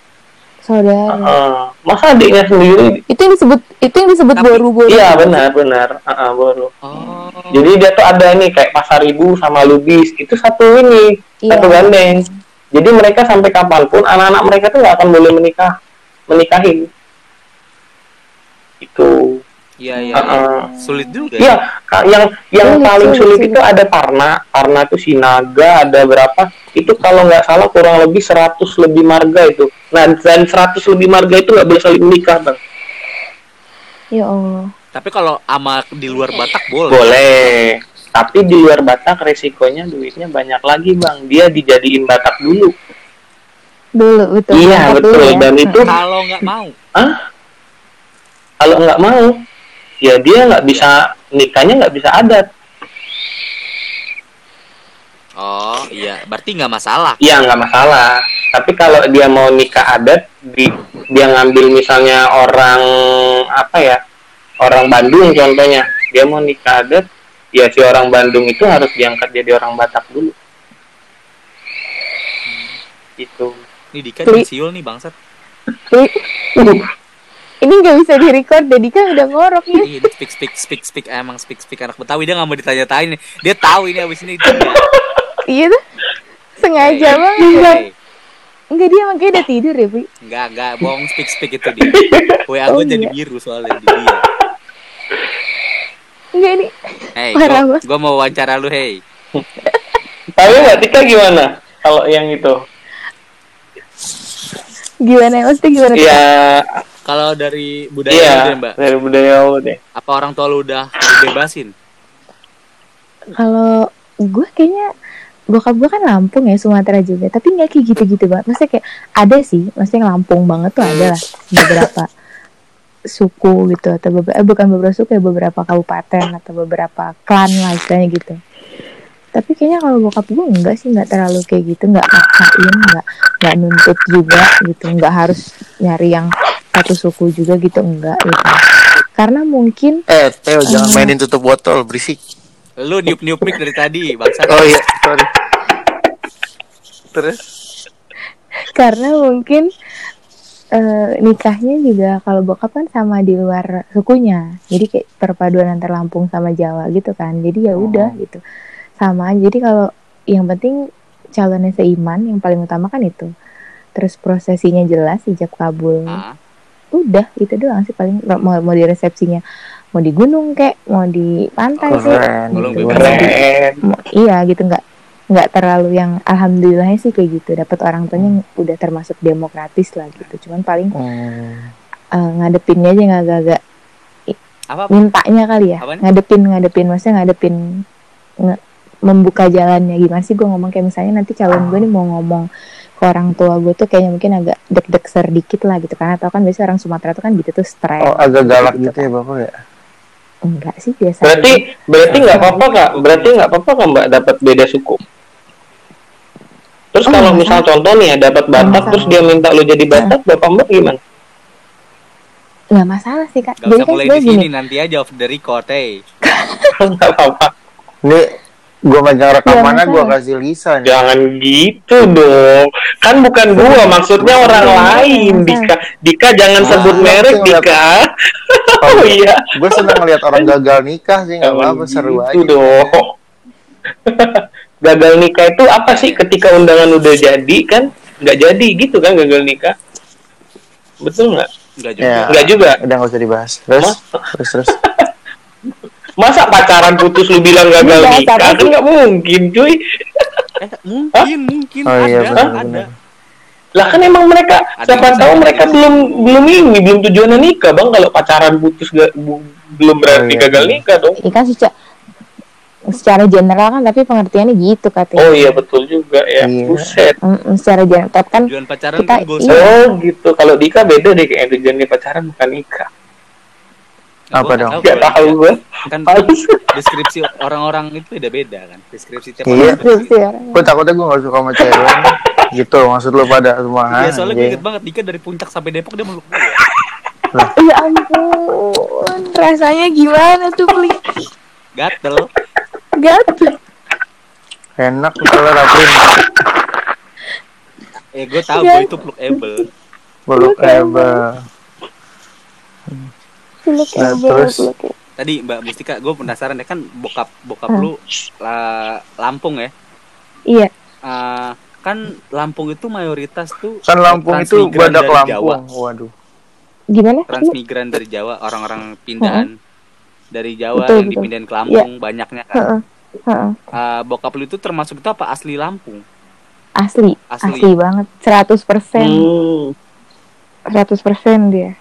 saudara. Heeh. masa adiknya sendiri Itu yang disebut itu yang disebut Tapi- boru-boru. iya benar benar Heeh, baru Oh. jadi dia tuh ada nih kayak pasar ibu sama lubis itu satu ini Iya. satu gandeng jadi mereka sampai kapan pun anak-anak mereka tuh nggak akan boleh menikah menikahin itu Iya, iya. iya. Heeh. Sulit juga. Iya, ka- yang yang Sulit, paling sulit, sulit itu ada Parna, Parna itu Sinaga, ada berapa? Itu kalau nggak salah kurang lebih 100 lebih marga itu. Nah, dan 100 lebih marga itu nggak boleh saling menikah, Bang. Ya Allah. Tapi kalau ama di luar Batak boleh. Boleh. Tapi di luar Batak resikonya duitnya banyak lagi, Bang. Dia dijadiin Batak dulu. Dulu betul. iya, betul. dulu ya. Dan itu Kalau nggak mau. kalau nggak mau, ya dia nggak bisa nikahnya nggak bisa adat. Oh, iya. Berarti nggak masalah. Iya nggak masalah. Tapi kalau dia mau nikah adat, di, dia ngambil misalnya orang apa ya, orang Bandung contohnya, dia mau nikah adat, ya si orang Bandung itu harus diangkat jadi orang Batak dulu. Itu. Ini Dika Li- di siul nih bangsat. Ini nggak bisa di record, jadi kan udah ngorok nih. Iya, dia speak speak speak speak emang speak speak anak Betawi dia nggak mau ditanya-tanya. Dia tahu ini abis ini. Iya tuh. Sengaja Hey, banget. hey, Enggak dia makanya udah tidur ya, Bu. Enggak, enggak, bohong speak speak itu dia. WA Oh, gue jadi iya. biru soalnya di dia. Enggak ini. Hey, Parah gua, gua mau wawancara lu, hey. Tapi Mbak Tika gimana? Kalau yang itu? Gimana? Maksudnya gimana? Iya, Kalau dari budaya iya. lu deh, Mbak, Dari budaya lu deh. apa orang tua lu udah bebasin? Kalau gue kayaknya bokap gue kan Lampung ya Sumatera juga tapi nggak kayak gitu-gitu banget maksudnya kayak ada sih maksudnya Lampung banget tuh ada lah beberapa suku gitu atau beberapa eh, bukan beberapa suku ya beberapa kabupaten atau beberapa klan lah istilahnya gitu tapi kayaknya kalau bokap gue enggak sih nggak terlalu kayak gitu nggak maksain nggak nggak nuntut juga gitu nggak harus nyari yang satu suku juga gitu enggak gitu karena mungkin Eh, Theo jangan Eh. mainin tutup botol, berisik. Lu niup-niup mic dari tadi, bangsat. Oh iya, sorry. Terus? karena mungkin eh, nikahnya juga kalau bokap kan sama di luar sukunya jadi kayak perpaduan antar Lampung sama Jawa gitu kan jadi ya udah gitu sama jadi kalau yang penting calonnya seiman yang paling utama kan itu terus prosesinya jelas ijab kabul Ah, udah itu doang sih paling mau, mau di resepsinya mau di gunung kek mau di pantai sih Keren. Gitu. bebas. keren Mau- iya gitu nggak nggak terlalu yang alhamdulillahnya sih kayak gitu dapat orang tuanya yang udah termasuk demokratis lah gitu cuman paling Hmm. eh, ngadepinnya aja nggak agak-agak apa mintanya kali ya Apaan? ngadepin ngadepin maksudnya ngadepin nge- membuka jalannya gimana sih gue ngomong kayak misalnya nanti calon gue nih mau ngomong ke orang tua gue tuh kayaknya mungkin agak deg-deg sedikit lah gitu. Karena tau kan biasanya orang Sumatera tuh kan gitu tuh stres. Oh agak galak gitu ya bapak ya? enggak sih biasa berarti aja. berarti nggak apa-apa kak? Berarti nggak apa-apa kak mbak dapat beda suku? Terus Oh, kalau misal contoh nih ya dapat Batak masalah. terus dia minta lo jadi Batak bapak mbak gimana? Nggak masalah sih kak. Gak jadi usah kan mulai di sini nanti aja off the record, eh. nggak apa-apa. Ini gue megang rekamannya Iya, gue masalah. kasih Lisa nih. jangan gitu dong kan bukan gua maksudnya orang Iya, lain masa? Dika Dika jangan Ah, sebut merek iya, Dika oh iya Gue seneng ngeliat orang gagal nikah sih nggak apa-apa seru gitu aja. dong gagal nikah itu apa sih ketika undangan udah jadi kan nggak jadi gitu kan gagal nikah betul nggak Enggak juga. Ya, Nggak juga. Udah nggak usah dibahas. Terus, terus, terus. Masa pacaran putus lu bilang gagal Nggak, nikah tapi- kan nggak mungkin cuy Eh, mungkin, mungkin Oh ada, iya benar ada. benar. lah kan emang mereka Ada siapa yang tahu bisa mereka gitu. belum belum ini belum tujuannya nikah bang kalau pacaran putus gak, bu- belum berarti iya, gagal iya. nikah dong ini kan secara secara general kan tapi pengertiannya gitu katanya oh iya betul juga ya Iya. buset Mm, secara general tapi kan Tujuan pacaran Kita- kan goals. iya. oh gitu kalau nikah beda deh kayak tujuannya pacaran bukan nikah Apa gua dong? nggak tahu gue Kan Males. deskripsi orang-orang itu beda-beda kan. Deskripsi tiap Iya. ya. Gue takutnya gue gak suka sama cewek. gitu maksud lu pada semua. Iya, soalnya gue inget banget Dika dari puncak sampai Depok dia meluk gue. ya ampun rasanya gimana tuh beli Gatel. gatel Enak kalau rapin. Eh, gue tahu Iya. gue itu peluk Able. Beluk ebel. Nah, terus? Tadi Mbak Mustika, gue penasaran ya kan bokap bokap Hmm. lu la- Lampung ya. iya Eh, kan Lampung itu mayoritas tuh Kan Lampung itu transmigran badak dari Jawa. Lampung. Waduh. gimana transmigran dari Jawa, orang-orang pindahan dari Jawa Betul, yang betul. dipindahin ke Lampung banyaknya kan. Eh, bokap lu itu termasuk itu apa asli Lampung? asli Asli. asli banget 100% persen hmm. 100% dia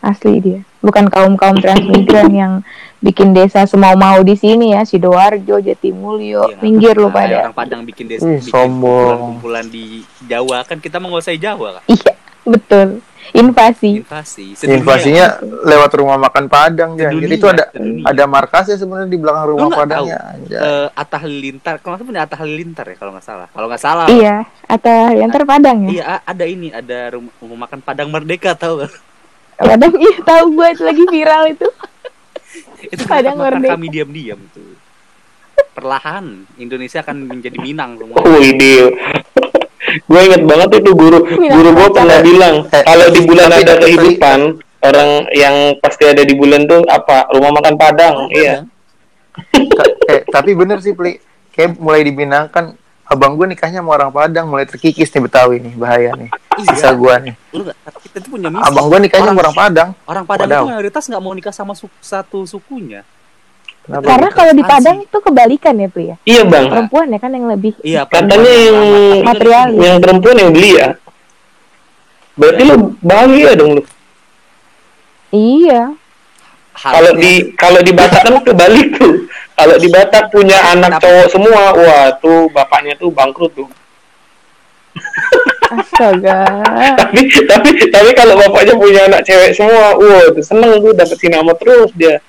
asli dia bukan kaum kaum transmigran yang bikin desa semau mau di sini ya sidoarjo jatimulyo Iya, minggir lu nah, pada Orang Padang bikin desa, Ih, bikin sombong. kumpulan-kumpulan di Jawa kan kita menguasai Jawa kan. iya betul invasi Invasi. Sedunia. Invasinya lewat rumah makan Padang ya. Jadi itu ada sedunia. ada markasnya sebenarnya di belakang rumah nggak Padangnya. Anjay. Eh, Atta Halilintar, kalau nggak salah punya Atta Halilintar ya kalau nggak salah. Kalau nggak salah. iya atau yang terpadang ya Iya, ada ini, ada rumah, rumah makan Padang Merdeka tahu gak? Padang iya tahu gue itu lagi viral itu Itu Padang makan Merdeka. kami diam-diam tuh. Perlahan Indonesia akan menjadi Minang semua. Oh ide. gue inget banget itu guru Bilang guru gue pernah bilang Eh, kalau di bulan tapi- ada tapi- kehidupan orang yang pasti ada di bulan tuh apa rumah makan Padang iya eh, tapi bener sih Pli. Kayak mulai diminangkan abang gue nikahnya sama orang Padang mulai terkikis nih Betawi nih bahaya nih. Sisa Iya. gua nih. Lu kita tuh punya misi. Abang gue nikahnya sama Orang- orang Padang. Orang Padang Wadaw. itu mayoritas nggak mau nikah sama su- satu sukunya. Kenapa? karena kalau di Asli. padang itu kebalikan ya Pri ya iya bang perempuan ya kan yang lebih Iya, katanya yang lama. Materialis. yang perempuan yang beli ya berarti lu bahagia dong lu iya kalau di kalau di Batak kan kebalik tuh kalau di Batak punya anak cowok semua wah tuh bapaknya tuh bangkrut tuh astaga tapi tapi tapi kalau bapaknya punya anak cewek semua wah tuh seneng tuh dapet sinama terus dia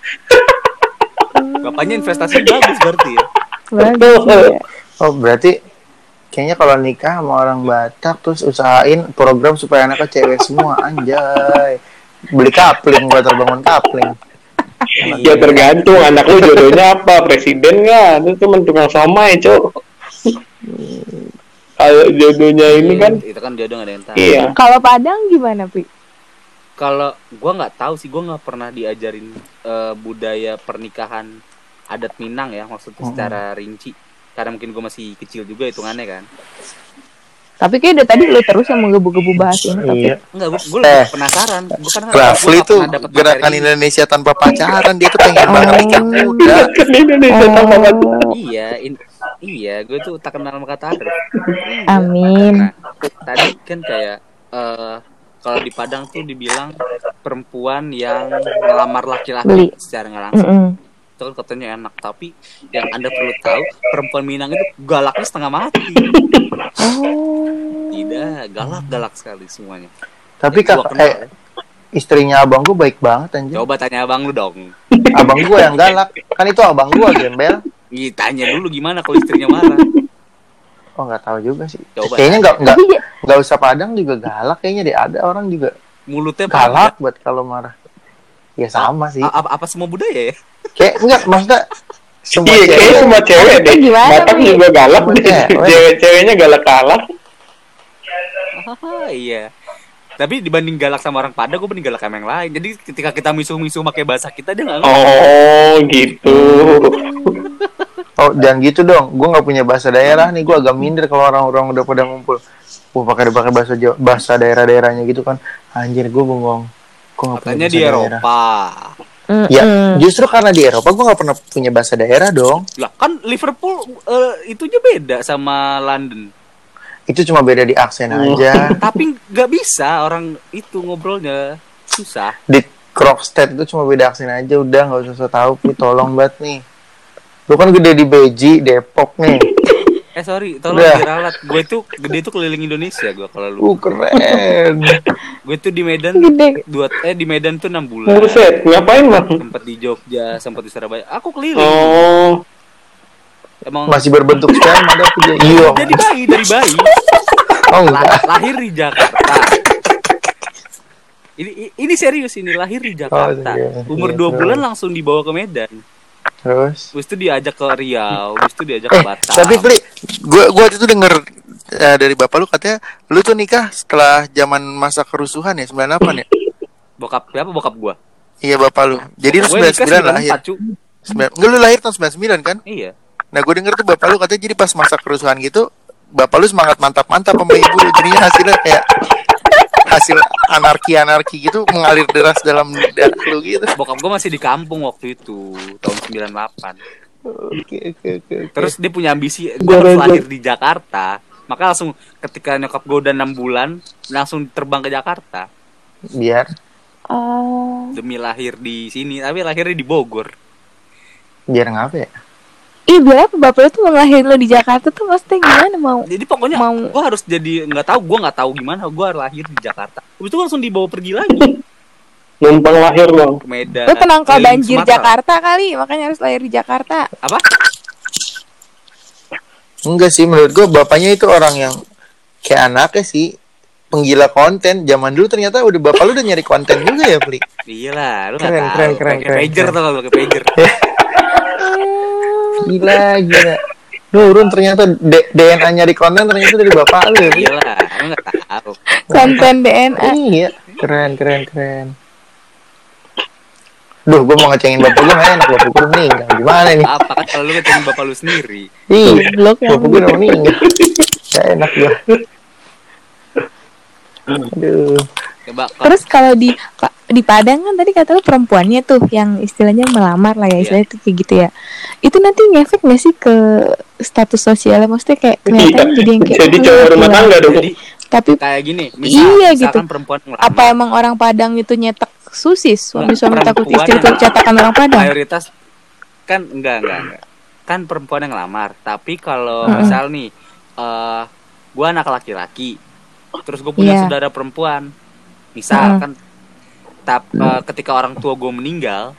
bapaknya investasi bagus berarti ya. bagus ya. Oh berarti kayaknya kalau nikah sama orang Batak terus usahain program supaya anaknya cewek semua anjay. Beli kapling buat terbangun kapling. Ya tergantung anak lu jodohnya apa presiden nggak? Itu cuma tukang somai cok kalau jodohnya ini kan itu kan jodoh nggak ada yang tahu. iya. Kalau padang gimana Pri Kalau gua nggak tahu sih, gua nggak pernah diajarin eh, budaya pernikahan adat Minang ya, maksudnya Hmm. secara rinci. karena mungkin gue masih kecil juga hitungannya kan Tapi kayak udah tadi lu terus yang menggebu-gebu bahas ini tapi Iya. enggak gue gue Eh. penasaran gue kan Rafli tuh gerakan materi. Indonesia tanpa pacaran dia tuh pengen banget nikah muda. Indonesia tanpa batu. iya in- iya gue tuh tak kenal sama kata Arif amin. Nah, tadi kan kayak eh kalau di Padang tuh dibilang perempuan yang melamar Beli. laki-laki secara nggak langsung Mm-mm. itu kan katanya enak tapi yang anda perlu tahu perempuan Minang itu galaknya setengah mati Oh. tidak galak galak sekali semuanya Tapi Gua kak, kenal eh, istrinya abang gua baik banget anjir. coba tanya abang lu dong Abang gua yang galak. Kan itu abang gua gembel. Ih, tanya dulu gimana kalau istrinya marah Oh nggak tahu juga sih. Coba kayaknya nggak nggak ya, nggak usah Padang juga galak kayaknya deh. Ada orang juga mulutnya galak buat kalau marah. Ya sama sih. A- apa, apa semua budaya ya Kayak enggak maksudnya semua Iya, kayaknya cewek semua cewek deh. Gimana, Batak Wi? juga galak deh. cewek. Cewek-ceweknya galak galak. Ah, iya tapi dibanding galak sama orang Padang gue mending galak sama yang lain jadi ketika kita misuh-misuh pakai bahasa kita dia nggak. Oh, gitu. Oh, jangan gitu dong. Gue nggak punya bahasa daerah nih. Gue agak minder kalau orang-orang udah pada ngumpul. Gue pakai pakai bahasa Jawa, bahasa daerah-daerahnya gitu kan. Anjir, gue bengong. Gue nggak punya bahasa di daerah. Eropa Ya, mm-mm. justru karena di Eropa gue nggak pernah punya bahasa daerah dong. lah kan Liverpool eh, itunya beda sama London Itu cuma beda di aksen Oh. aja. tapi nggak bisa orang itu ngobrolnya susah di Krokstad itu cuma beda aksen aja. Udah nggak usah tahu. Pi, tolong banget nih. Lu kan gede di Beji, Depok nih. Eh sorry tolong Udah. diralat gue tuh gede tuh keliling Indonesia gue kalau lu Uh, keren. gue tuh di Medan Gede. dua eh di Medan tuh enam bulan Buset, ngapain bang? sempat di Jogja sempat di Surabaya aku keliling Oh, emang Masih berbentuk sperma ada dia? Iya. jadi bayi dari bayi Oh enggak. lahir di Jakarta ini ini serius ini lahir di Jakarta Oh, iya. umur Iya, dua terus. bulan langsung dibawa ke Medan Terus. Habis itu diajak ke Riau Habis itu diajak ke Eh, Batam tapi Pli, gua gua itu denger eh, dari bapak lu katanya lu tuh nikah setelah zaman masa kerusuhan ya 98 ya? bokap siapa bokap gua Iya bapak lu. Jadi lu Gue nikah 99 lahir. 94, cu. Sembilan- Enggak lu lahir tahun 99 kan? iya Nah, gue denger tuh bapak lu katanya jadi pas masa kerusuhan gitu, bapak lu semangat mantap-mantap sama ibu. Jadinya hasilnya kayak hasil anarki-anarki gitu mengalir deras dalam darah lu gitu. bokap gua masih di kampung waktu itu tahun 98 Oke, oke, oke. oke. terus dia punya ambisi gua harus lahir di Jakarta maka langsung ketika nyokap gua udah enam bulan langsung terbang ke Jakarta biar Oh. demi lahir di sini tapi lahirnya di Bogor biar ngapa ya? Ih, biar apa bapak lu tuh mau ngelahirin lo di Jakarta tuh maksudnya gimana mau? jadi pokoknya Mau- gua harus jadi nggak tahu gua nggak tahu gimana gua lahir di Jakarta Habis itu langsung dibawa pergi lagi numpang lahir dong. ke Medan Lo penangkal keliling banjir Sumatera. Jakarta kali, makanya harus lahir di Jakarta. apa Enggak sih, menurut gue bapaknya itu orang yang kayak anaknya sih penggila konten. Zaman dulu ternyata udah bapak lu udah nyari konten juga ya, Pli. Iya lah, lu Keren, tahu. keren, keren, keren, pager tuh pakai pager. Gila, gila. Nurun ternyata D- DNA-nya di konten ternyata dari bapak lu ya, Pli. Iya lah, lu nggak tahu. Konten DNA. Iya, keren, keren, keren. Duh, gue mau ngecengin bapak gue enak, bapak gue meninggal. Gimana nih? Apa kan kalau lu ngecengin bapak lu sendiri? Iya, yang bapak gue udah meninggal. Gak enak gue. Aduh. Coba Terus kalau di di Padang kan tadi kata lu perempuannya tuh yang istilahnya melamar lah ya Iya. istilahnya tuh kayak gitu ya. Itu nanti ngefek gak sih ke status sosialnya maksudnya kayak kelihatan Iya. jadi yang kayak Jadi "Oh, cowok rumah pulang." tangga dong. jadi Tapi kayak gini, misal, Iya, misalkan gitu. perempuan ngelamar, apa emang orang Padang itu nyetak susis suami-suami Enggak, takut perempuan istri itu cetakan orang Padang? mayoritas kan enggak enggak enggak. Kan perempuan yang ngelamar, tapi kalau Heeh. misal nih eh gua anak laki-laki, terus gue punya Iya. saudara perempuan. Misal kan tap, eh, ketika orang tua gue meninggal,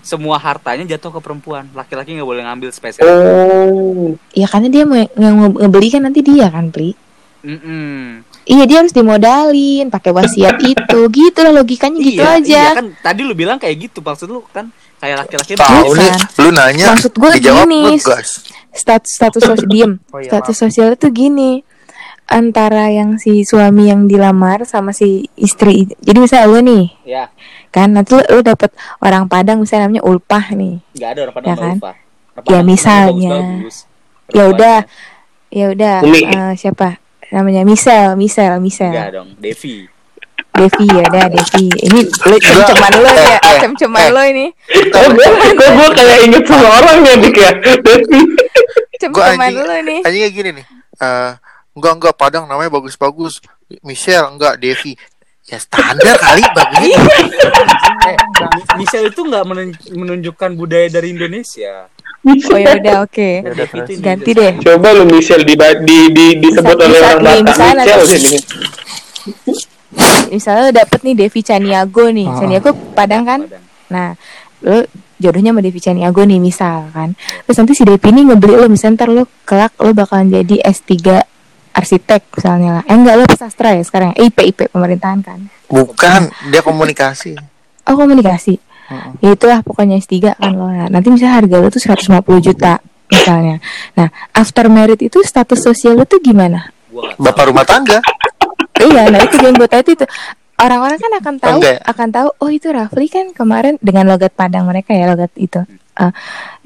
semua hartanya jatuh ke perempuan. Laki-laki nggak boleh ngambil spesial. Oh, Ya karena dia mau yang nge- ngebeli kan nanti dia kan, Pri. Mm-mm. Iya dia harus dimodalin pakai wasiat itu, gitu lah logikanya gitu iya, aja. Iya kan tadi lu bilang kayak gitu maksud lu kan kayak laki-laki Tahu Bukan. nih, lu nanya, Maksud gue dijawab gini, ngegas. status status sosial diem Oh iya, status sosial itu gini antara yang si suami yang dilamar sama si istri jadi misalnya lu nih ya kan nanti lu, lu dapet orang Padang misalnya namanya ulpah nih nggak ada orang Ya nggak kan? lupa. Orang Ya, Padang misalnya. bagus-bagus. Ya udah, ya udah. Eh, siapa? Namanya Michelle, Michelle, Enggak Michelle. dong, Devi. Devi ya udah Devi. Ini lu cem-ceman lo ya, Eh, eh, cem-ceman eh. lo ini. Kok gue kayak inget sama orang ya dik ya. Devi. Cem-ceman lo ini. anjing kayak gini nih Eh, enggak enggak Padang namanya bagus-bagus Michelle enggak Devi ya standar kali bagusnya Eh, Michelle itu nggak menun- menunjukkan budaya dari Indonesia. Oh ya udah oke. Ya. Ganti deh. Coba lu Michelle di, di, di disebut Bisa- oleh orang Batak misalnya Michelle sih. Misalnya lo dapet nih Devi Caniago nih. Ah. Caniago Padang kan? Padang. Nah, lo jodohnya sama Devi Caniago nih misal kan. Terus nanti si Devi ini ngebeli lo misalnya ntar lo kelak lo bakalan jadi S3 arsitek misalnya lah. Eh enggak lo sastra ya sekarang. Eh, IP IP pemerintahan kan. bukan dia komunikasi Oh komunikasi. Heeh. Ya itulah pokoknya S3 kan lo. Nah, nanti misalnya harga lo tuh 150 juta misalnya. Nah, after merit itu status sosial lo tuh gimana? Bapak rumah tangga iya, nah itu yang gue tahu itu. Orang-orang kan akan tahu, Enggak. akan tahu. Oh itu Rafli kan kemarin dengan logat Padang mereka ya logat itu. Eh,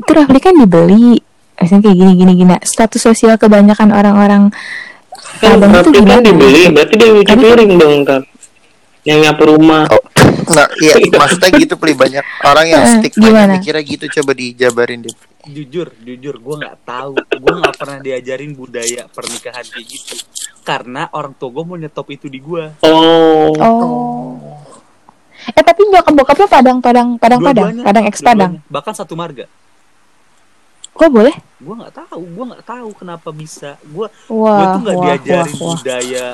itu Rafli kan dibeli, misalnya kayak gini gini gini. Nah, status sosial kebanyakan orang-orang Kan Padang itu berarti kan gimana? dibeli, berarti dia nyuci piring dong ntar. Yang nyapu rumah. Nah, iya maksudnya gitu peli banyak orang yang Eh, stigma gimana? mikirnya gitu coba dijabarin deh. jujur jujur gue nggak tahu gue nggak pernah diajarin budaya pernikahan kayak gitu karena orang tua gue mau nyetop itu di gue Oh. Oh. Eh tapi bokap bokapnya Padang Padang Padang Padang Dua-duanya, Padang ex Padang. dua-duanya. bahkan satu marga Kok boleh? gue nggak tahu gue nggak tahu kenapa bisa gue gue tuh nggak wah, diajarin wah, wah. budaya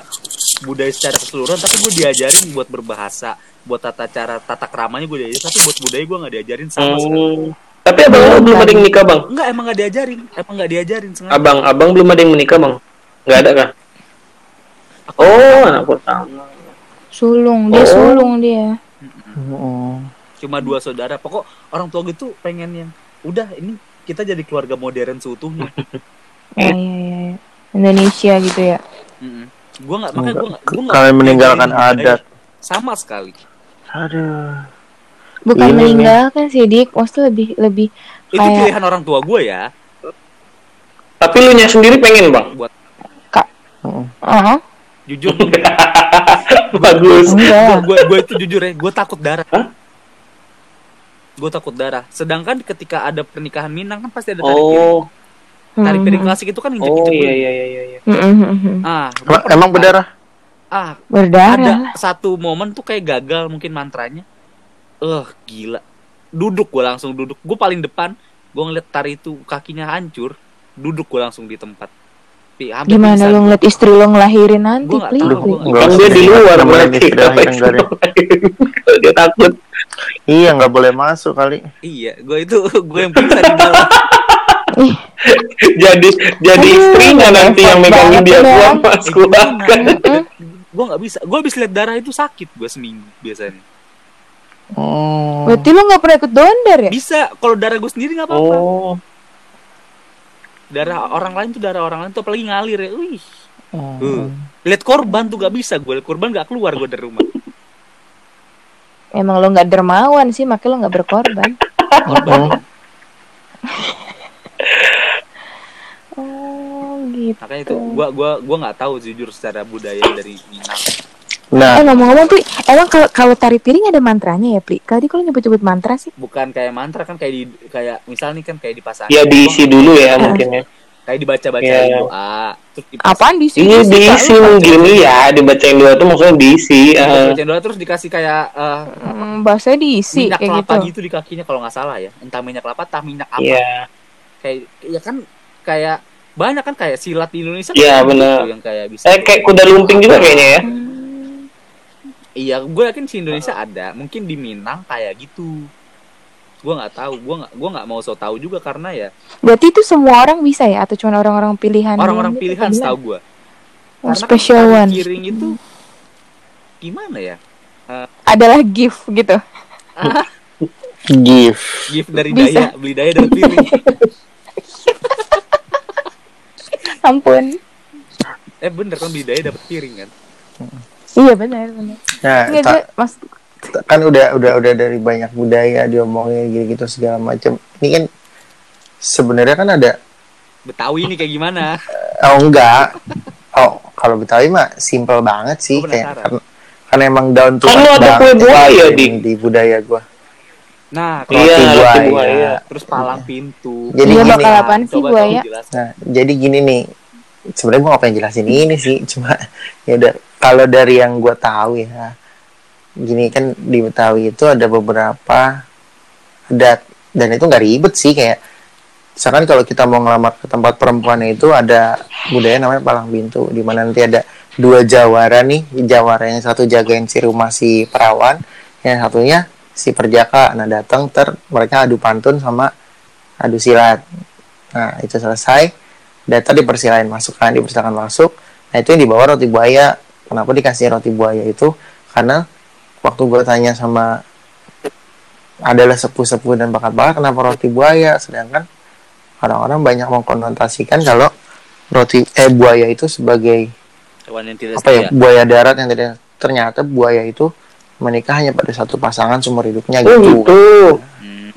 budaya secara keseluruhan tapi gue diajarin buat berbahasa buat tata cara tata keramanya gue diajarin tapi buat budaya gue nggak diajarin sama sekali Hmm. Tapi abang lu belum ada yang menikah bang? enggak emang nggak diajarin emang nggak diajarin sengaja Abang, abang belum ada yang menikah bang? Nggak ada kah? Aku- Oh, anak pertama. Sulung, dia Oh. sulung dia. cuma dua saudara pokok orang tua gue tuh pengen yang udah ini kita jadi keluarga modern seutuhnya Ya, ya, ya. Indonesia gitu ya. gue nggak makanya gue nggak Kalian meninggalkan budaya. adat. sama sekali Aduh. Bukan Ini nih. meninggalkan sih Dik, maksudnya lebih lebih itu Kayak- pilihan orang tua gue ya Tapi lu nya sendiri pengen bang? buat ah jujur Bagus. gue gue itu jujur ya gue takut darah gue takut darah sedangkan ketika ada pernikahan Minang kan pasti ada tari piring Oh, tari piring Mhm. klasik itu kan injek oh injek iya iya iya iya. Mhm, mhm. ah Emang, pernah- emang berdarah? ah Berdarah. ada lah. satu momen tuh kayak gagal mungkin mantranya eh gila duduk gue langsung duduk gue paling depan gue ngeliat tari itu kakinya hancur duduk gue langsung di tempat Gimana lu ngeliat istri lu ngelahirin nanti, Gua Pli? Kan dia di luar berarti. dia takut. Iya nggak boleh masuk kali. iya gue itu gue yang pingsan di dalam Jadi jadi istrinya nanti yang megangin dia Eh, pas gimana? keluar. gue nggak bisa gue habis lihat darah itu sakit gue seminggu biasanya Oh. berarti lu gak pernah ikut donder ya? bisa kalau darah gue sendiri nggak apa-apa Oh, darah orang lain tuh darah orang lain tuh apalagi ngalir ya wih Oh. Uh. lihat korban tuh gak bisa gue korban gak keluar gue dari rumah Emang lu gak dermawan sih, makanya lu gak berkorban. Oh. Oh, gitu. makanya itu gue gua gua nggak tahu jujur secara budaya dari Minang Nah, Eh ngomong-ngomong Pli, emang kalau kalau tari piring ada mantranya ya Pli? Tadi kalau nyebut-nyebut mantra sih? bukan kayak mantra kan kayak di kayak misal nih kan kayak di pasar ya diisi dulu ya mungkin ya. kayak dibaca baca Iya. doa terus dipasang- Apaan di sini? Iya diisi mungkin ya dibacain dua tuh maksudnya diisi. eh. baca doa terus dikasih kayak eh, Hmm, bahasanya diisi minyak kayak kelapa gitu. gitu. di kakinya kalau nggak salah ya entah minyak kelapa entah minyak apa Iya. kayak ya kan kayak banyak kan kayak silat di Indonesia Iya, kan bener. gitu yang kayak bisa Eh kayak kuda lumping juga kayaknya ya. Hmm. Iya gue yakin di Indonesia ada mungkin di Minang kayak gitu gue nggak tahu gue nggak gue nggak mau so tahu juga karena ya Berarti itu semua orang bisa ya? Atau cuma orang-orang pilihan? orang-orang pilihan gimana? gue Oh, special one. piring itu gimana ya Adalah gift gitu. gift. gift dari Bisa. daya beli daya dapat piring Ampun. eh bener kan beli daya dapat piring kan Iya benar benar. Nah, Enggak ta- dia mas kan udah udah udah dari banyak budaya diomongin gitu-gitu segala macam. Ini kan sebenarnya kan ada Betawi ini kayak gimana? oh enggak oh kalau Betawi mah simple banget sih kayak karena, karena emang down to Kan earth ada kue ya, buaya, di, di budaya gua Nah, Iya, roti roti buaya. buaya. terus palang pintu. Jadi Iya gini. bakal apaan sih buaya? Nah, jadi gini nih. Sebenarnya gua gak pengen jelasin ini sih, cuma ya udah kalau dari yang gua tahu ya. Gini kan di Betawi itu ada beberapa adat dan itu nggak ribet sih kayak misalkan kalau kita mau ngelamar ke tempat perempuannya itu ada budaya namanya palang pintu di mana nanti ada dua jawara nih jawara yang satu jagain si rumah si perawan yang satunya si perjaka nah datang ter mereka adu pantun sama adu silat nah itu selesai data dipersilakan masuk kan dipersilakan masuk nah itu yang dibawa roti buaya kenapa dikasih roti buaya itu karena waktu gue tanya sama adalah sepuh-sepuh dan bakat-bakat kenapa roti buaya sedangkan orang-orang banyak mengkonotasikan kalau roti eh buaya itu sebagai Hewan yang tidak apa ya setia. buaya darat yang tidak ternyata buaya itu menikah hanya pada satu pasangan seumur hidupnya Oh gitu. gitu.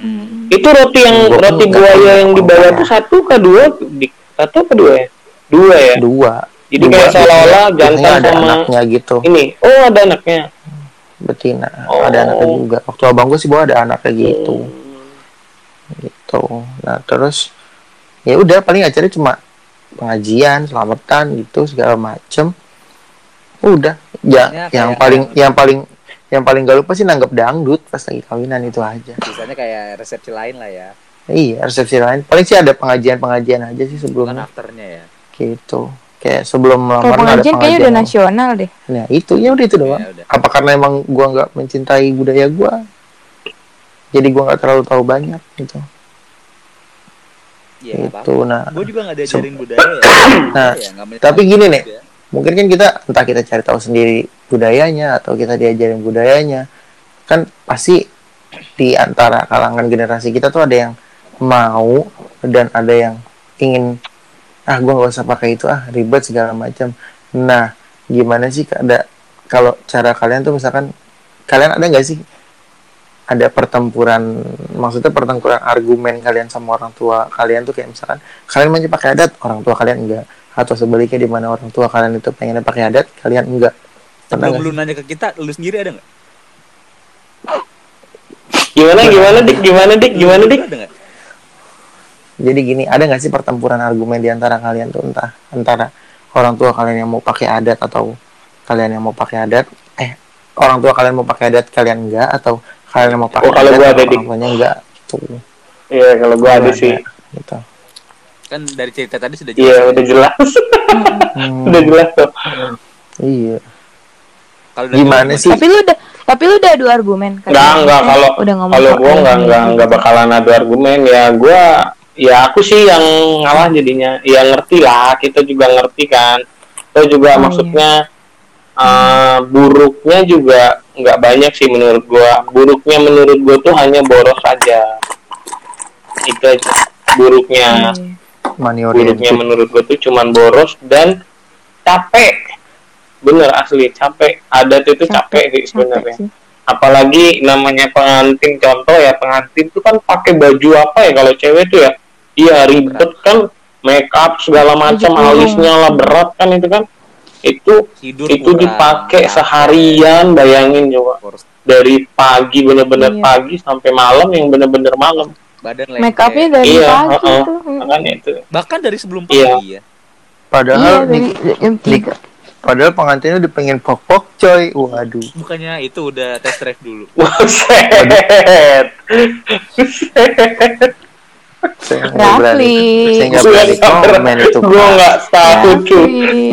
Hmm. Itu roti yang Gua roti buaya yang dibawa tuh satu ke dua di satu ke dua ya? Dua ya. Dua. Jadi Dua, kayak seolah-olah biasanya jantan ada sama anaknya gitu. ini. Oh ada anaknya. Betina. Oh. Ada anaknya juga. Waktu abang gue sih bawa ada anaknya gitu. Hmm. Gitu. Nah, terus ya udah paling acaranya cuma pengajian, selamatan gitu segala macem. Udah. Ya, Pokoknya yang kayak- paling yang paling yang paling gak lupa sih nanggap dangdut pas lagi kawinan itu aja. Sisanya kayak resepsi lain lah ya. Iya, resepsi lain. Paling sih ada pengajian-pengajian aja sih Bukan sebelumnya. afternya ya. Gitu. Kayak sebelum melamar nggak ada pengajian kayaknya udah pengajian. nasional deh. Nah, itu ya udah itu doang. Ya udah. Apa karena emang gua nggak mencintai budaya gua? Jadi gua nggak terlalu tahu banyak gitu. Iya, itu. Nah, Gue juga gak diajarin budaya ya. Nah, Ya, tapi gini nih. juga. mungkin kan kita entah kita cari tahu sendiri budayanya atau kita diajarin budayanya. Kan pasti di antara kalangan generasi kita tuh ada yang mau dan ada yang ingin ah gua nggak usah pakai itu ah ribet segala macam. Nah, gimana sih ada kalau cara kalian tuh misalkan kalian ada nggak sih ada pertempuran maksudnya pertempuran argumen kalian sama orang tua kalian tuh kayak misalkan kalian masih pakai adat orang tua kalian enggak atau sebaliknya di mana orang tua kalian itu pengennya pakai adat kalian enggak pernah sih? nanya ke kita, lu sendiri ada nggak? Gimana gimana dik gimana dik gimana dik? Ada jadi gini ada nggak sih pertempuran argumen di antara kalian tuh entah antara orang tua kalian yang mau pakai adat atau kalian yang mau pakai adat eh orang tua kalian mau pakai adat kalian enggak atau kalian mau pakai Oh, kalau adat gua ada, orang tuanya enggak tuh Iya kalau gua ada sih. gitu Kan dari cerita tadi sudah jelas. Iya ya. udah jelas. Hmm, udah jelas tuh. iya Kalau Gimana sih? Tapi lu udah tapi lu udah adu argumen kan? Enggak enggak kalau udah ngomong kalau gua enggak enggak enggak bakalan adu argumen ya gua ya aku sih yang ngalah jadinya. Ya ngerti lah. Kita juga ngerti kan. Itu juga Oh, maksudnya eh, buruknya juga nggak banyak sih menurut gua. Buruknya menurut gua tuh hanya boros saja itu aja buruknya. Iya. money buruknya menurut gue tuh cuman boros dan capek. Bener asli. Capek. Adat itu capek, sih sebenarnya. apalagi namanya pengantin. Contoh ya pengantin itu kan pakai baju apa ya kalau cewek tuh ya iya ribet kan make up segala macam kurung. alisnya lah berat kan itu kan itu tidur itu kurang, dipakai capek, seharian bayangin coba dari pagi bener-bener Iya. pagi sampai malam yang bener-bener malam badan Make upnya dari Iya, pagi heeh. tuh. Mm. makanya itu bahkan dari sebelum Iya. pagi ya padahal Iya nih dari jam tiga. padahal pengantinnya udah pengen pok-pok coy waduh bukannya itu udah test drive dulu Buset. Saya nggak berani Rafli. saya nggak berani komen itu Gue nggak tahu tuh.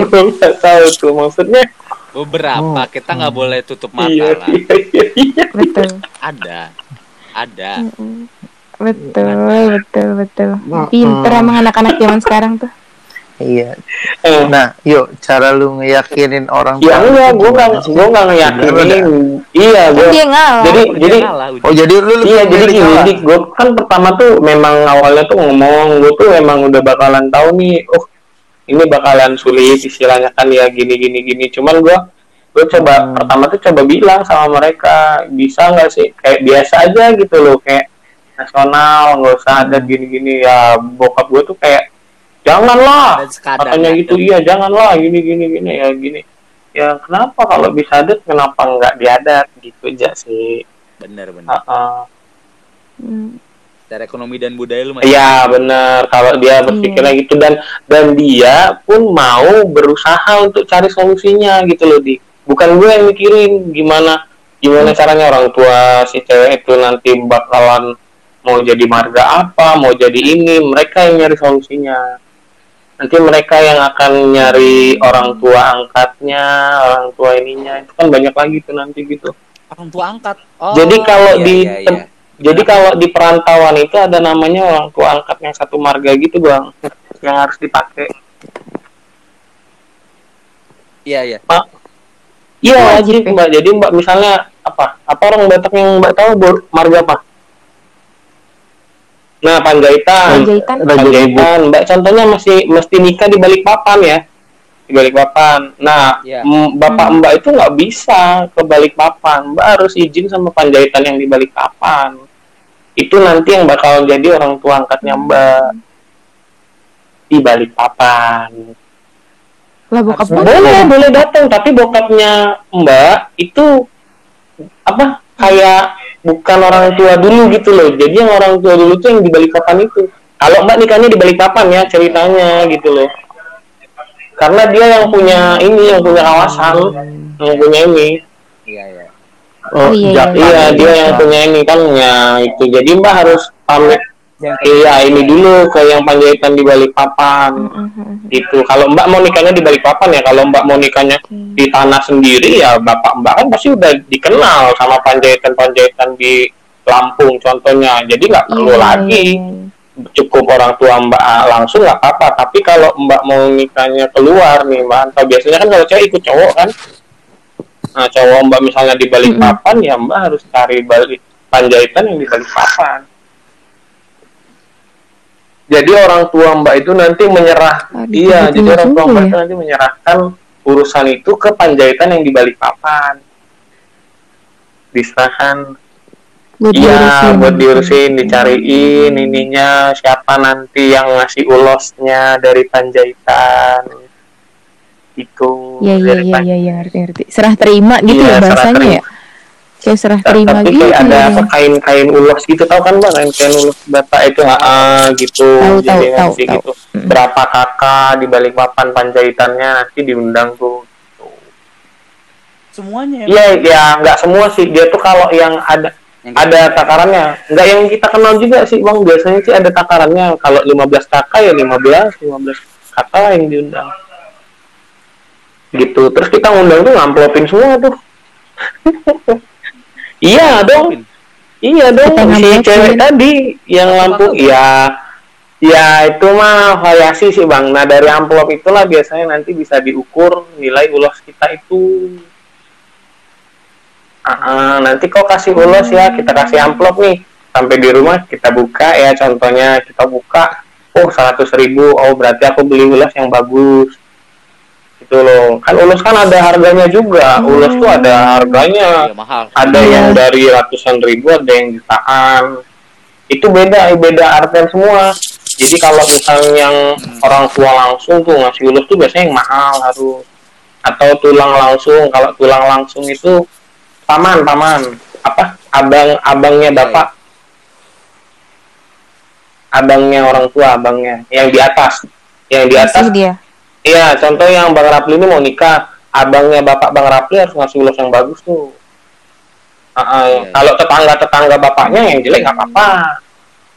Gue nggak tahu tuh maksudnya. beberapa kita nggak boleh tutup mata Iya, lah iya, iya, iya. Betul. ada ada Mm-mm. Betul, betul, betul. Mm-mm. Pinter emang anak-anak zaman sekarang tuh. Iya Eh, nah yuk cara lu ngeyakinin orang Ya enggak, gue nggak, gue nggak ngeyakinin. Iya, gue. Ngalah. Jadi, Udah jadi, udah. oh jadi lu lebih iya, jadi gini, dik, gue kan pertama tuh memang awalnya tuh ngomong, gue tuh emang udah bakalan tahu nih, oh ini bakalan sulit istilahnya kan ya gini gini gini. Cuman gue gue coba Hmm. pertama tuh coba bilang sama mereka bisa nggak sih kayak biasa aja gitu loh kayak nasional nggak usah ada Hmm. gini gini ya bokap gue tuh kayak janganlah. Katanya gitu iya janganlah gini gini gini ya gini. Ya kenapa kalau bisa adat kenapa nggak diadat? Gitu aja sih. Bener bener. Ah, ah. Hmm. Secara ekonomi dan budaya lu masih. Iya benar. Kalau dia berpikirnya gitu dan dan dia pun mau berusaha untuk cari solusinya gitu loh di. Bukan gue yang mikirin gimana gimana caranya orang tua si cewek itu nanti bakalan mau jadi marga apa mau jadi ini. Mereka yang nyari solusinya nanti mereka yang akan nyari orang tua angkatnya orang tua ininya itu kan banyak lagi tuh nanti gitu Orang tua angkat. Oh, Jadi kalau iya, di iya, iya. jadi kalau di perantauan itu ada namanya orang tua angkat yang satu marga gitu bang, yang harus dipakai. Iya iya. Iya Oh, wajib wajib ya? mbak. Jadi mbak misalnya apa? Apa orang Batak yang mbak tahu marga apa? Nah Panjaitan, Panjaitan. Panjaitan. Mbak contohnya masih mesti nikah di balik papan ya, di balik papan. Nah m- bapak Hmm. mbak itu nggak bisa ke balik papan, mbak harus izin sama Panjaitan yang di balik papan. Itu nanti yang bakal jadi orang tua angkatnya mbak di balik papan. Lah bokap Boleh, boleh datang, tapi bokapnya Mbak itu apa? Kayak bukan orang tua dulu gitu loh. Jadi yang orang tua dulu tuh yang di balik papan itu. Kalau Mbak nikahnya di balik papan ya ceritanya gitu loh. Karena dia yang punya ini, yang punya kawasan, yang punya ini. Iya iya. Oh, iya, Jakarta. Iya, dia yang punya ini kan ya itu. Jadi Mbak harus pamit iya ini dulu ke yang panjaitan di balik papan Mhm. gitu. Kalau Mbak mau nikahnya di balik papan ya, kalau Mbak mau nikahnya Oke. di tanah sendiri ya bapak mbak kan pasti udah dikenal sama panjaitan-panjaitan di Lampung contohnya jadi nggak perlu Iya, lagi iya, iya. cukup orang tua mbak langsung nggak apa-apa tapi kalau mbak mau nikahnya keluar nih mbak atau biasanya kan kalau cewek ikut cowok kan nah cowok mbak misalnya di balik papan ya mbak harus cari balik panjaitan yang di balik papan jadi orang tua mbak itu nanti menyerah Ah, iya jadi orang tua mbak ya? itu nanti menyerahkan urusan itu ke panjaitan yang di balik papan diserahkan Buat iya diurusin. buat diurusin dicariin ininya siapa nanti yang ngasih ulosnya dari panjaitan itu Iya iya dari iya Pan- iya iya ngerti ngerti. Serah terima gitu Iya, ya serah bahasanya ya. Kayak serah terima tapi gitu. kayak ada ya. kain-kain ulos gitu tau kan bang kain-kain ulos bapak itu ah gitu tahu, nanti tahu, tahu. gitu Mm. berapa kakak di balik papan panjaitannya nanti diundang tuh semuanya ya. Iya, ya nggak semua sih. Dia tuh kalau yang ada Yang ada takarannya. Nggak yang kita kenal juga sih, Bang. Biasanya sih ada takarannya. Kalau 15 kakak ya 15, 15 kakak lah yang diundang. Gitu. Terus kita ngundang tuh ngamplopin semua tuh. iya dong. Iya dong. Si cewek tadi yang Lampung. Iya. Ya itu mah variasi sih bang. Nah dari amplop itulah biasanya nanti bisa diukur nilai ulos kita itu. Ah, ah, nanti kau kasih ulos ya, kita kasih amplop nih. Sampai di rumah kita buka ya, contohnya kita buka, oh 100 ribu, oh berarti aku beli ulos yang bagus. Itu loh, kan ulos kan ada harganya juga, ulos tuh ada harganya, Iya, mahal. ada Iya. yang dari ratusan ribu, ada yang jutaan. Itu beda, beda artian semua. Jadi kalau misalnya yang orang tua langsung tuh ngasih ulus tuh biasanya yang mahal harus. Atau tulang langsung, kalau tulang langsung itu paman, paman. Apa? Abang, abangnya Iya, bapak. Abangnya orang tua, abangnya. Yang di atas. Yang di atas Masih dia. Iya, contoh yang Bang Rapli ini mau nikah, abangnya bapak Bang Rapli harus ngasih ulos yang bagus tuh. Ah, ah, Iya, iya. Kalau tetangga-tetangga bapaknya yang jelek nggak apa-apa,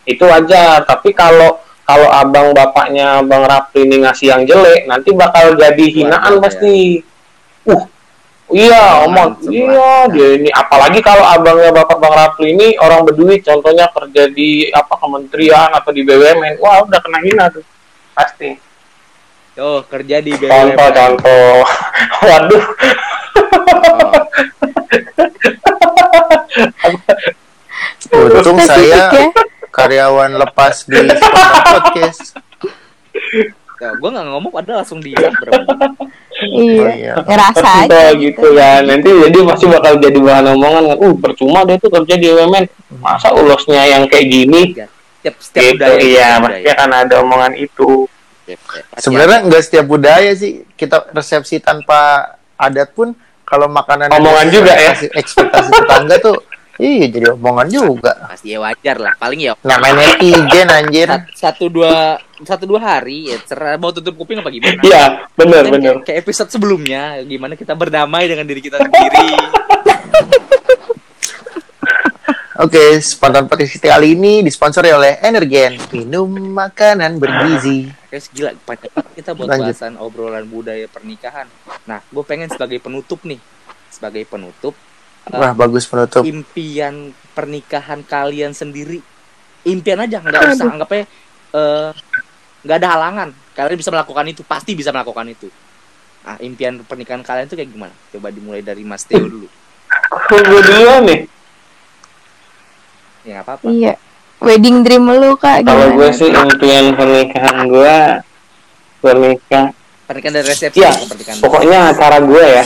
itu wajar. Tapi kalau kalau abang bapaknya Bang Rapli ini ngasih yang jelek, nanti bakal jadi hinaan Wajar, pasti. Uh, iya, omong, iya, dia ini. Apalagi kalau abangnya bapak Bang Rapli ini orang berduit, contohnya kerja di apa kementerian atau di BUMN, wah udah kena hina tuh, pasti. Oh, kerja di BUMN. Contoh, contoh. Waduh, Oh, Untung saya ya. karyawan lepas di podcast. Ya, gue nggak ngomong padahal langsung di bro. Iya. Oh, iya. Ngerasa aja. Gitu ya. Nanti jadi pasti bakal jadi bahan omongan kan. Uh, percuma dia tuh kerja di BUMN. Masa ulosnya yang kayak gini? Setiap setiap Gitu, budaya. iya. Pasti akan ada omongan itu. Pasti Sebenarnya nggak setiap budaya sih kita resepsi tanpa adat pun kalau makanan Omongan juga ya? ekspektasi, ekspektasi tetangga tuh iya jadi omongan juga. pasti ya wajar lah. Paling ya Namanya netizen anjir. sat- satu dua satu dua hari ya cerah mau tutup kuping apa gimana? Iya, bener Kan bener. kayak, kayak episode sebelumnya gimana kita berdamai dengan diri kita sendiri. Oke, spontan podcast kita kali ini disponsori oleh Energen, minum makanan bergizi. Guys gila panjang banget kita buat Lanjut. bahasan obrolan budaya pernikahan. Nah, gue pengen sebagai penutup nih, sebagai penutup eh, Wah, bagus penutup. impian pernikahan kalian sendiri. Impian aja, nggak usah anggapnya eh, nggak ada halangan. Kalian bisa melakukan itu, pasti bisa melakukan itu. Nah, impian pernikahan kalian tuh kayak gimana? Coba dimulai dari Mas Theo dulu. Gue duluan nih. Ya apa-apa. Iya. Wedding dream lu kak Kalau gue sih impian pernikahan gue pernikah. Pernikahan dari resepsi dari- pokoknya acara gue ya.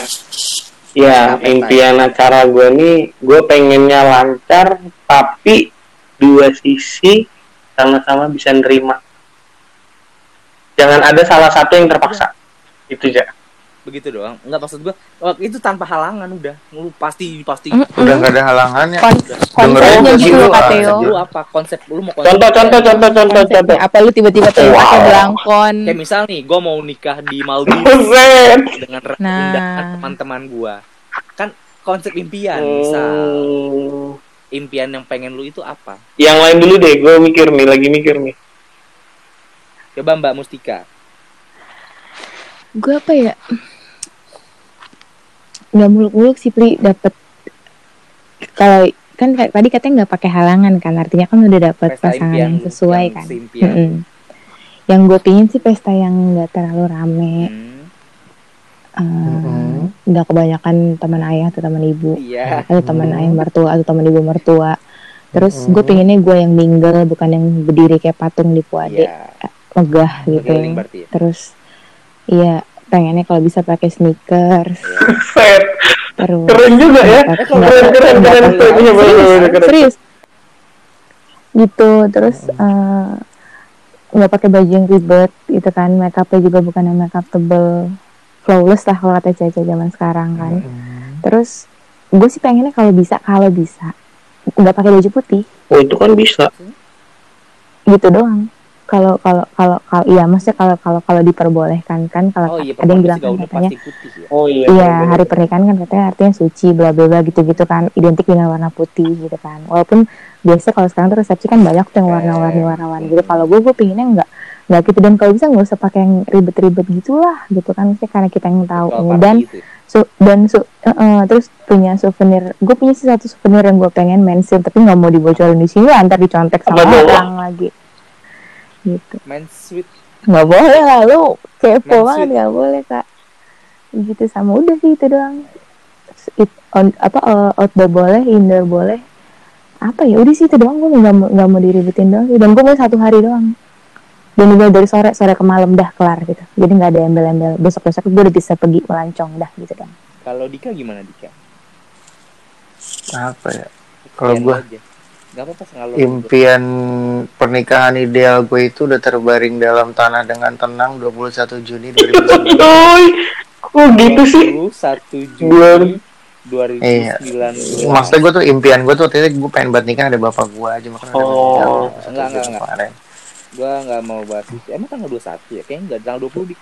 Ya, impian acara gue nih, gue pengennya lancar, tapi dua sisi sama-sama bisa nerima. Jangan ada salah satu yang terpaksa. Itu aja. Begitu doang. Nggak maksud gue, oh, itu tanpa halangan udah. Lu pasti pasti Mm-mm. Udah nggak ada halangannya. Kon- konsepnya gitu loh ah, lu apa konsep lu mau konsep Contoh, contoh, contoh, contoh, contoh. Apa lu tiba-tiba tuh Wow. pakai belangkon Kayak misal nih, gue mau nikah di Maldives dengan Nah. teman-teman gue. Kan konsep impian, misal Hmm. impian yang pengen lu itu apa? Yang lain dulu deh, gue mikir nih, lagi mikir nih. Coba Mbak Mustika. gue apa ya nggak muluk-muluk sih Pri dapet kalau kan tadi katanya nggak pakai halangan kan artinya kan udah Pesta pasangan impian yang sesuai yang kan seimpian. Mm-mm. yang gue pingin sih pesta yang nggak terlalu rame Hmm, eh, nggak kebanyakan teman ayah atau teman ibu Iya. atau teman Hmm. ayah mertua atau teman ibu mertua terus Mm-mm. gue pinginnya gue yang mingle bukan yang berdiri kayak patung di puade Iya. megah gitu ya. terus iya pengennya kalau bisa pakai sneakers Set. terus Keren juga ya. Keren, keren, keren. Iya, serius, bener, keren. serius gitu terus eh, nggak pakai baju yang ribet gitu kan make upnya juga bukan yang make up tebel flawless lah kalau kata cewek zaman sekarang kan Hmm. terus gue sih pengennya kalau bisa kalau bisa nggak pakai baju putih Oh, itu kan bisa. gitu doang kalau kalau kalau kalau iya maksudnya kalau kalau kalau diperbolehkan kan kalau Oh iya, ada yang bilang kan katanya putih ya. Oh iya. Iya, bener, hari pernikahan kan katanya artinya suci, bla bla bla gitu-gitu kan, identik dengan warna putih gitu kan. Walaupun biasa kalau sekarang tuh resepsi kan banyak tuh yang warna-warni warna-warni gitu. Kalau gue gue pinginnya nggak nggak gitu dan kalau bisa nggak usah pakai yang ribet-ribet gitulah gitu kan, Maksudnya karena kita yang tahu ini dan gitu ya. su- dan su, eh, eh, terus punya souvenir. Gue punya sih satu souvenir yang gue pengen mention tapi nggak mau dibocorin di sini, lah, ntar dicontek sama orang lagi. Gitu. Main sweet. Nggak boleh lah lu kepo Main banget nggak boleh kak. Gitu sama udah sih itu doang. It- on- apa eh, outdoor boleh, indoor boleh. Apa ya udah sih itu doang gue nggak mau nggak mau diribetin doang sih. Dan gue mau satu hari doang. Dan juga dari sore sore ke malam dah kelar gitu. Jadi nggak ada embel-embel. Besok besok gue udah bisa pergi melancong dah gitu kan. Kalau Dika gimana Dika? Apa ya? Kalau aja. Gak apa-apa selalu. impian pernikahan ideal gue itu udah terbaring dalam tanah dengan tenang 21 Juni 2019. Oi, kok gitu sih? 1 Bulan. Juni Iya. 2019. Maksudnya gue tuh impian gue tuh waktu itu gue pengen buat nikah ada bapak gue aja makanya ada Oh. 21 Enggak, enggak, enggak. kemarin. Gua nggak mau bahas itu. Emang tanggal 21 ya? Kayaknya enggak tanggal 20 di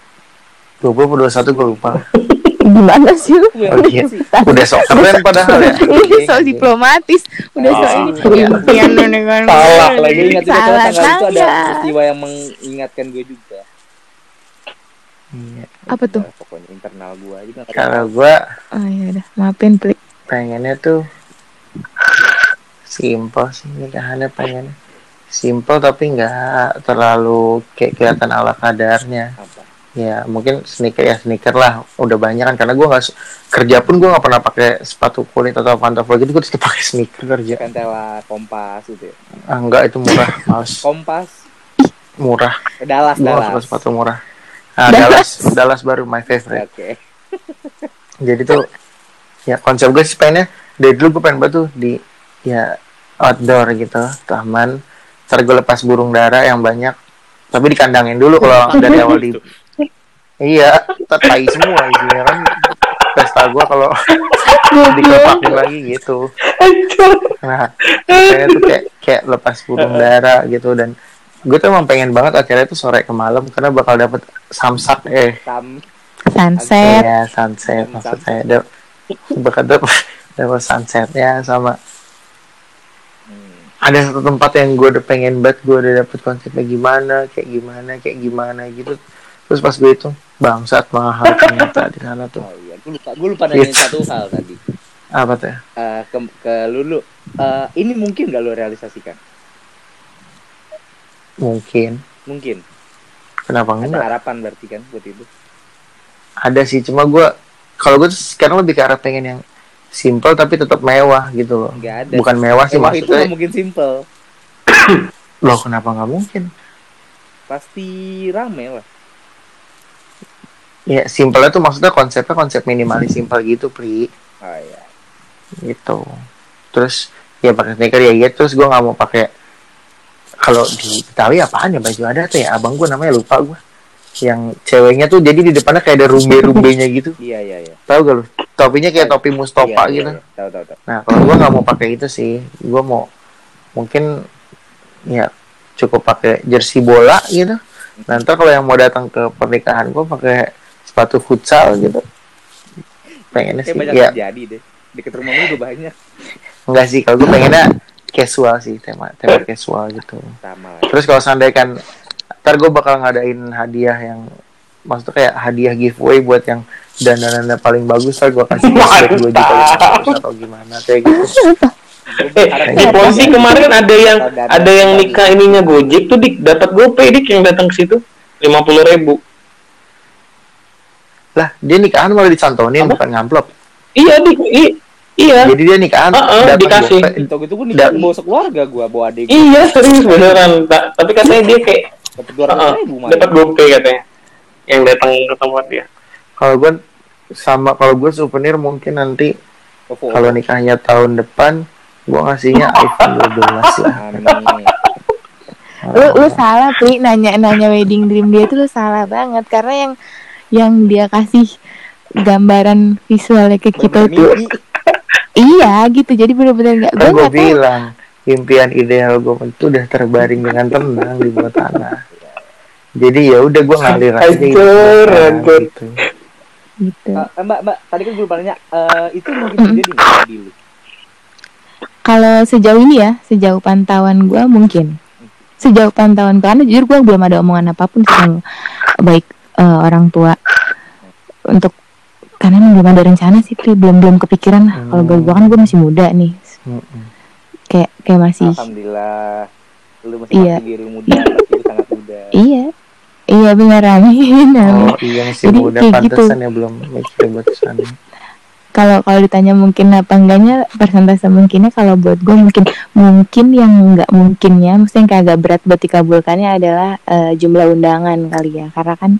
20 atau 21 gue lupa. Gimana sih lu? Iya, Oh, iya. Udah sok keren padahal ya. Ini so diplomatis. Udah so Ah. ini lu dengan Salah lagi. Ingat juga Salah tanggal itu ada peristiwa yang mengingatkan gue juga. Iya. Apa tuh? Pokoknya internal gue juga tahu. gue Oh iya udah, maafin Pli. pengennya tuh simple sih nikahannya pengennya simple tapi nggak terlalu kayak kelihatan ala kadarnya apa? Ya mungkin sneaker ya sneaker lah udah banyak kan. Karena gue nggak kerja pun gue nggak pernah pakai sepatu kulit atau pantofel gitu gue tetap pakai sneaker kerja. Pentela Kompas gitu ya. ah, enggak itu murah males. Kompas? Murah. Eh, Dallas gue nggak suka Dallas. sepatu murah. Ah, Dallas? Dallas baru my favorite. Oke. jadi tuh ya konsep gue sih pengennya dari dulu gue pengen banget tuh di ya outdoor gitu taman ntar gue lepas burung dara yang banyak tapi dikandangin dulu kalau dari awal di iya. Tetai semua isinya kan. Pesta gue kalau dikepakin lagi gitu. Nah saya tuh kayak kayak lepas burung dara gitu dan gue tuh emang pengen banget akhirnya tuh sore ke malam karena bakal dapet samsak eh. Sam. sunset. Ya sunset. Maksud saya dap bakal dapet dapet sunset ya sama Hmm. ada satu tempat yang gue udah pengen banget gue udah dapet konsepnya gimana kayak gimana kayak gimana gitu. Terus pas gue itu bangsat mahal ternyata di sana tuh Oh iya, gue lupa, gue lupa nanyain Yes. satu hal tadi. apa tuh ya? Eh, ke, ke Lulu, Eh, ini mungkin gak lo realisasikan? mungkin Mungkin. kenapa Ada enggak harapan berarti kan buat itu. ada sih cuma gue kalau gue sekarang lebih ke arah pengen yang simple tapi tetap mewah gitu loh Nggak ada. bukan mewah sih Mewah itu maksudnya nggak mungkin simple. loh kenapa nggak mungkin Pasti rame lah. Ya simpelnya tuh maksudnya konsepnya konsep minimalis simple gitu pri. Oh iya. gitu. Terus ya pakai sneaker ya gitu terus gue nggak mau pakai kalau di Betawi apaan ya baju ada tuh ya? Abang gue namanya lupa gue yang ceweknya tuh jadi di depannya kayak ada rumbe rumbenya gitu. Iya iya iya. tahu gak lu? Topinya kayak topi Mustafa Iya, gitu. iya, iya. Tahu tahu tahu. nah kalau gue nggak mau pakai itu sih. Gue mau mungkin ya cukup pakai jersey bola gitu. Nanti kalau yang mau datang ke pernikahan gue pakai sepatu futsal gitu. Pengennya sih banyak ya. terjadi deh. Deket rumah lu juga banyak. enggak sih kalau gue pengennya casual sih tema tema casual gitu. Sama terus kalau seandainya kan ntar gue bakal ngadain hadiah yang maksudnya kayak hadiah giveaway buat yang dana-dana paling bagus lah gue kasih cashback dua juta atau gimana kayak gitu. Eh, di Ponsi kemarin ada yang ada yang nikah ininya Gojek tuh dik. Dapat GoPay dik yang datang ke situ. Lima puluh ribu. Lah dia nikahan malah dicantonin Apa? bukan ngamplop Iya dik, i- iya. jadi dia nikahan Heeh, dapat dikasih. Itu gitu gue nikah Dan- bawa sekeluarga gue bawa adik. Iya serius beneran. Ta- tapi katanya dia kayak Dapat dua ratus ribu dapat GoPay katanya yang datang ke tempat dia. kalau gue sama kalau gue souvenir mungkin nanti kalau nikahnya tahun depan gue ngasihnya iPhone 12 lah lu lu salah pri nanya nanya wedding dream dia tuh lu salah banget karena yang yang dia kasih gambaran visualnya ke kita tuh. iya gitu. Jadi bener-bener nggak gue kan gue nggak tahu. bilang impian ideal gue itu udah terbaring dengan tenang di bawah tanah. Jadi ya udah gue ngalir aja Hancur, gitu, hancur. gitu. gitu. Eh, mbak, mbak, tadi kan gue nanya, eh, itu mungkin terjadi nggak di lu? kalau sejauh ini ya sejauh pantauan gue mungkin. Sejauh pantauan gue karena jujur gue belum ada omongan apa pun sama baik eh, orang tua untuk karena emang belum ada rencana sih Pri. belum belum kepikiran lah kalau gue gue kan gue masih muda nih Mm-mm. kayak kayak masih Alhamdulillah, lu masih Iya. diri muda, masih sangat muda. iya iya bener amin amin oh iya masih Jadi muda kayak gitu. pantesan ya belum mikir buat sana kalau kalau ditanya mungkin apa enggaknya persentase mungkinnya kalau buat gue mungkin mungkin yang nggak mungkinnya mesti yang kayak agak berat buat dikabulkannya adalah eh, jumlah undangan kali ya. Karena kan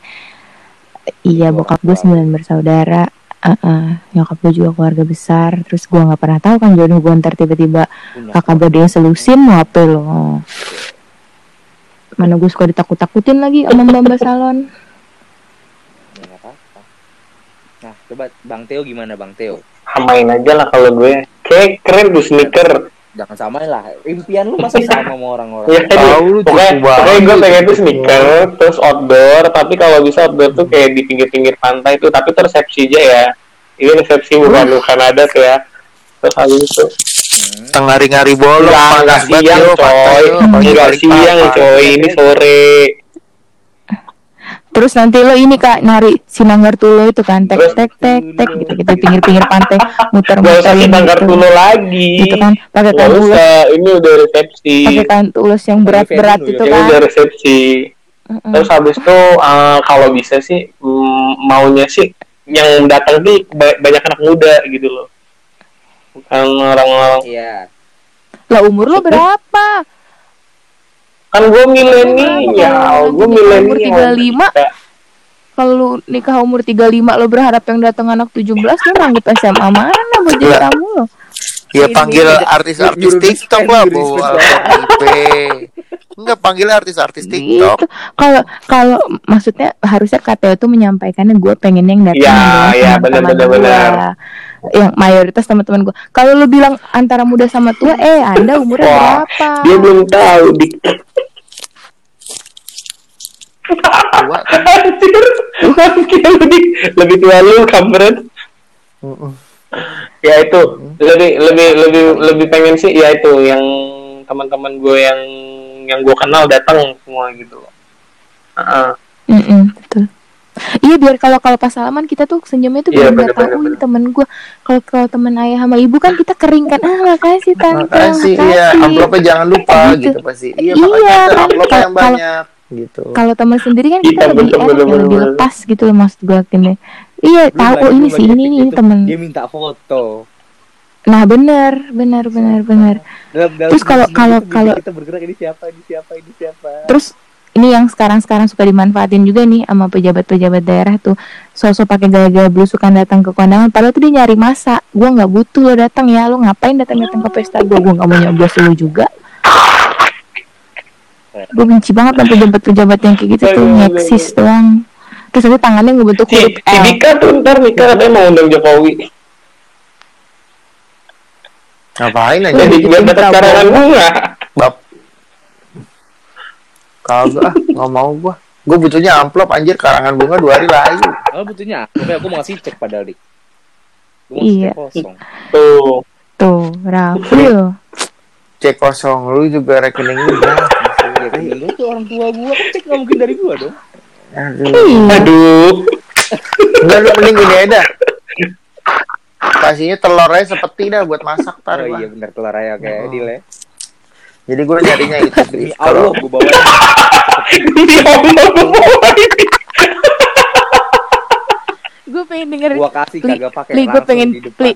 iya bokap gue sembilan bersaudara eh, eh, nyokap gue juga keluarga besar terus gue nggak pernah tahu kan jodoh gue ntar tiba-tiba kakak bade yang selusin mau apa lo mana gue suka ditakut-takutin lagi sama mbak salon Ya, nggak apa-apa. Nah, coba Bang Teo gimana Bang Teo? Samain aja lah kalau gue. Kayak keren tuh sneaker. Jangan samain lah. Impian lu masih sama sama orang-orang. Ya, Tahu lu pokoknya, pokoknya gue pengen tuh sneaker, terus outdoor, tapi kalau bisa outdoor tuh kayak di pinggir-pinggir pantai tuh, tapi tuh resepsi aja ya. Ini resepsi bukan bukan ada tuh ya. Terus habis itu Hmm. tengah ngari bolong panas siang coy. Enggak siang coy, ini sore. Terus nanti lo ini kak nyari sinanggar tulo itu kan tek tek tek tek gitu gitu pinggir-pinggir pantai Gak usah muter-muter kita angkat gitu. dulu lagi. gitu kan pakai Gak kain tulus ini udah resepsi. pakai kain tulus yang berat-berat venue, itu Ini kan udah resepsi. Terus habis itu eh, kalau bisa sih mm, maunya sih yang datang tuh ba- banyak anak muda gitu loh. Bukan orang-orang Iya. lah umur lo berapa kan gue milenial, gue Umur milenial. 35. kalau lu nikah umur 35 lo berharap yang datang anak 17 lo nganggep SMA mana buat jadi Lah. tamu lo ya Ini panggil nih, artis-artis TikTok lah IP Enggak panggilnya artis-artis gitu TikTok. kalau kalau maksudnya harusnya KTO tuh menyampaikannya gue pengen yang datang Ya, adalah ya, teman-teman benar, benar, gua. benar. yang mayoritas teman-teman gue kalau lu bilang antara muda sama tua eh anda umurnya Wah, berapa Dia belum tahu dik. Tua kan. Anjir. Lebih lebih tua lu kampret. Ya itu lebih lebih lebih lebih pengen sih ya itu yang teman-teman gue yang yang gue kenal datang semua gitu. Heeh. Mm-mm, betul Iya biar kalau kalau pas salaman kita tuh senyumnya tuh Iya, biar nggak tahu bener, ini temen gue kalau kalau temen ayah sama ibu kan kita kering kan ah makasih tante Makasih, iya, amplopnya jangan lupa Gitu. gitu pasti. Iya, Iya, kan. amplopnya yang banyak gitu. kalau teman sendiri kan kita Iya, lebih enak ya, lebih betul. lepas gitu loh maksud gue gini iya Belum tahu oh ini sih ini ini temen Dia minta foto. nah benar benar benar benar Dalam, dalam Terus kalau- kalau- kalau- kita bergerak ini siapa, ini siapa, ini siapa. terus ini yang sekarang-sekarang suka dimanfaatin juga nih sama pejabat-pejabat daerah tuh sosok pakai gaya-gaya belusukan datang ke kondangan padahal tuh dia nyari masa gue nggak butuh lo datang ya lo ngapain datang-datang ke pesta gue gue nggak mau nyoblos lo juga gue benci banget sama pejabat-pejabat yang kayak gitu tuh aduh, ngeksis doang terus nanti tangannya ngebentuk Si, huruf si L Dika tuh ntar nikah katanya mau undang Jokowi. Ngapain aja? Jadi Prabowo. karangan bunga. Bab. Kagak ah, nggak mau gua. Gua butuhnya amplop anjir karangan bunga dua hari layu. Oh butuhnya, oke aku mau ngasih cek padahal dik. Gue Iya. kosong. Tuh. tuh Raffi lo Cek kosong lu juga rekening lu lu tuh orang tua gua, kan cek nggak mungkin dari gua dong. Aduh. Aduh. Enggak lu mending gini aja dah. Kasihnya telur aja sepeti dah buat masak tar Oh iya benar keluar aja oke Oh. deal ya. Jadi gua nyarinya itu Demi sih. Allah gua bawa Ini Allah gua bawa ini. Gue pengen denger gua kasih Pli, kagak pakai Pli, gua langsung pengen- di depan. Pli.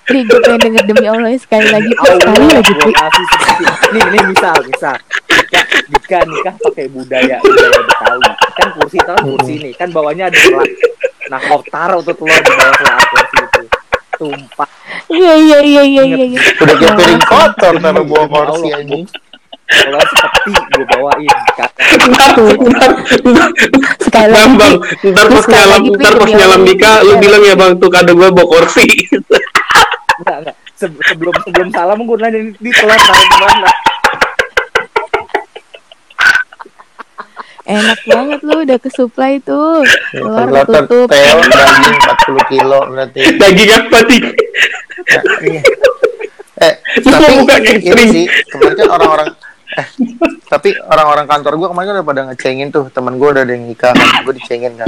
Pli, gue pengen denger demi Allah sekali lagi. Allah, sekali lagi gua Pli kasih seperti nih nih misal misal. Dika, Dika nikah pakai budaya budaya Betawi. Kan kursi itu kan kursi nih kan bawahnya ada telur nah kau taruh tuh telur di bawah telur kursi itu? Tumpah. Iya iya iya iya iya iya. udah kayak piring kotor taruh bawa Demi kursi Allah, anjing. Kalau seperti gua bawain kata Ntar, ntar, sekali bang, lagi bang, ntar pas nyalam, ntar pas nyalam Dika, lu bilang ya bang, tuh kado gue bawa kursi. enggak enggak Se- sebelum sebelum salam gua nanya di telur taruh di mana enak banget lu udah kesuplai tuh keluar Telur tutup teo daging 40 kilo berarti. Daging apa? Ya, iya. Eh, tapi buka ini sih kemarin kan orang-orang eh tapi orang-orang kantor gue kemarin udah pada ngecengin tuh. Teman gue udah ada yang nikah kan gue dicengin kan.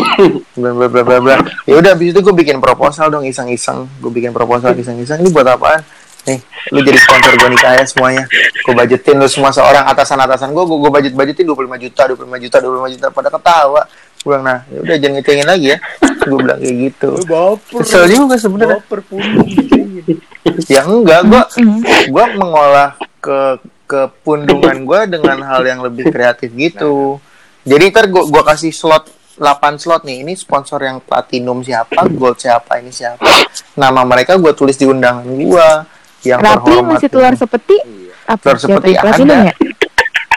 Bla bla bla bla bla. Ya udah abis itu gue bikin proposal dong iseng-iseng. Gue bikin proposal iseng-iseng. Ini buat apaan? Nih lu jadi sponsor gue nikah ya semuanya. Gue budgetin lu semua seorang atasan-atasan gue gue budget budgetin 25 juta 25 juta 25 juta. Pada ketawa. Gue bilang nah ya udah jangan ngecengin lagi ya. Gue bilang kayak gitu. Kesel juga sebenarnya. Ya enggak gue gue mengolah ke kepundungan gue dengan hal yang lebih kreatif gitu. Jadi ntar gue gua kasih slot 8 slot nih. Ini sponsor yang platinum siapa gold siapa ini siapa. Nama mereka gue tulis di undangan gue yang terhormat masih telur sepeti iya apa? Telur sepeti ya? platinum ada. ya?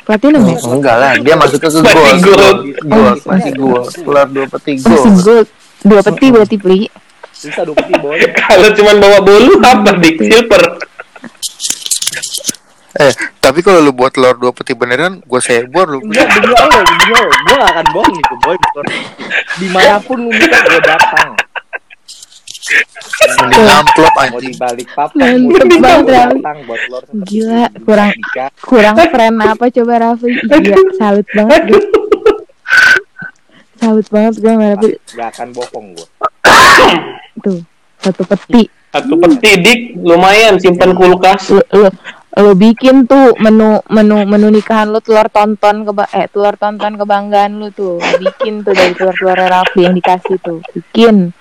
Platinum ya? Hmm, enggak lah. Dia masuk ke Masih gold. Gold. gold. Masih gold. Telur dua peti masih gold. Gold. Dua peti berarti bisa dua peti boleh Kalau cuma bawa bolu apa dik? Silver. Eh tapi kalau lu buat telur dua peti beneran gue sebor lu Enggak, demi Allah, demi Allah. Gue gak akan bohong nih, boy. Di mana pun lu minta, gue datang. mending amplop Mau anjing di balik papan, mau Mantep di banget, gue Rafli. datang buat telur Gila, itu. kurang kurang friend apa coba Rafli iya salut banget gue salut banget gue sama Rafli Gak akan bohong gue. tuh satu peti Satu peti dik, lumayan simpan kulkas. lu, lu, lu bikin tuh menu menu menu nikahan lu telur tonton ke eh telur tonton kebanggaan lu tuh bikin tuh dari telur telur Rafli yang dikasih tuh bikin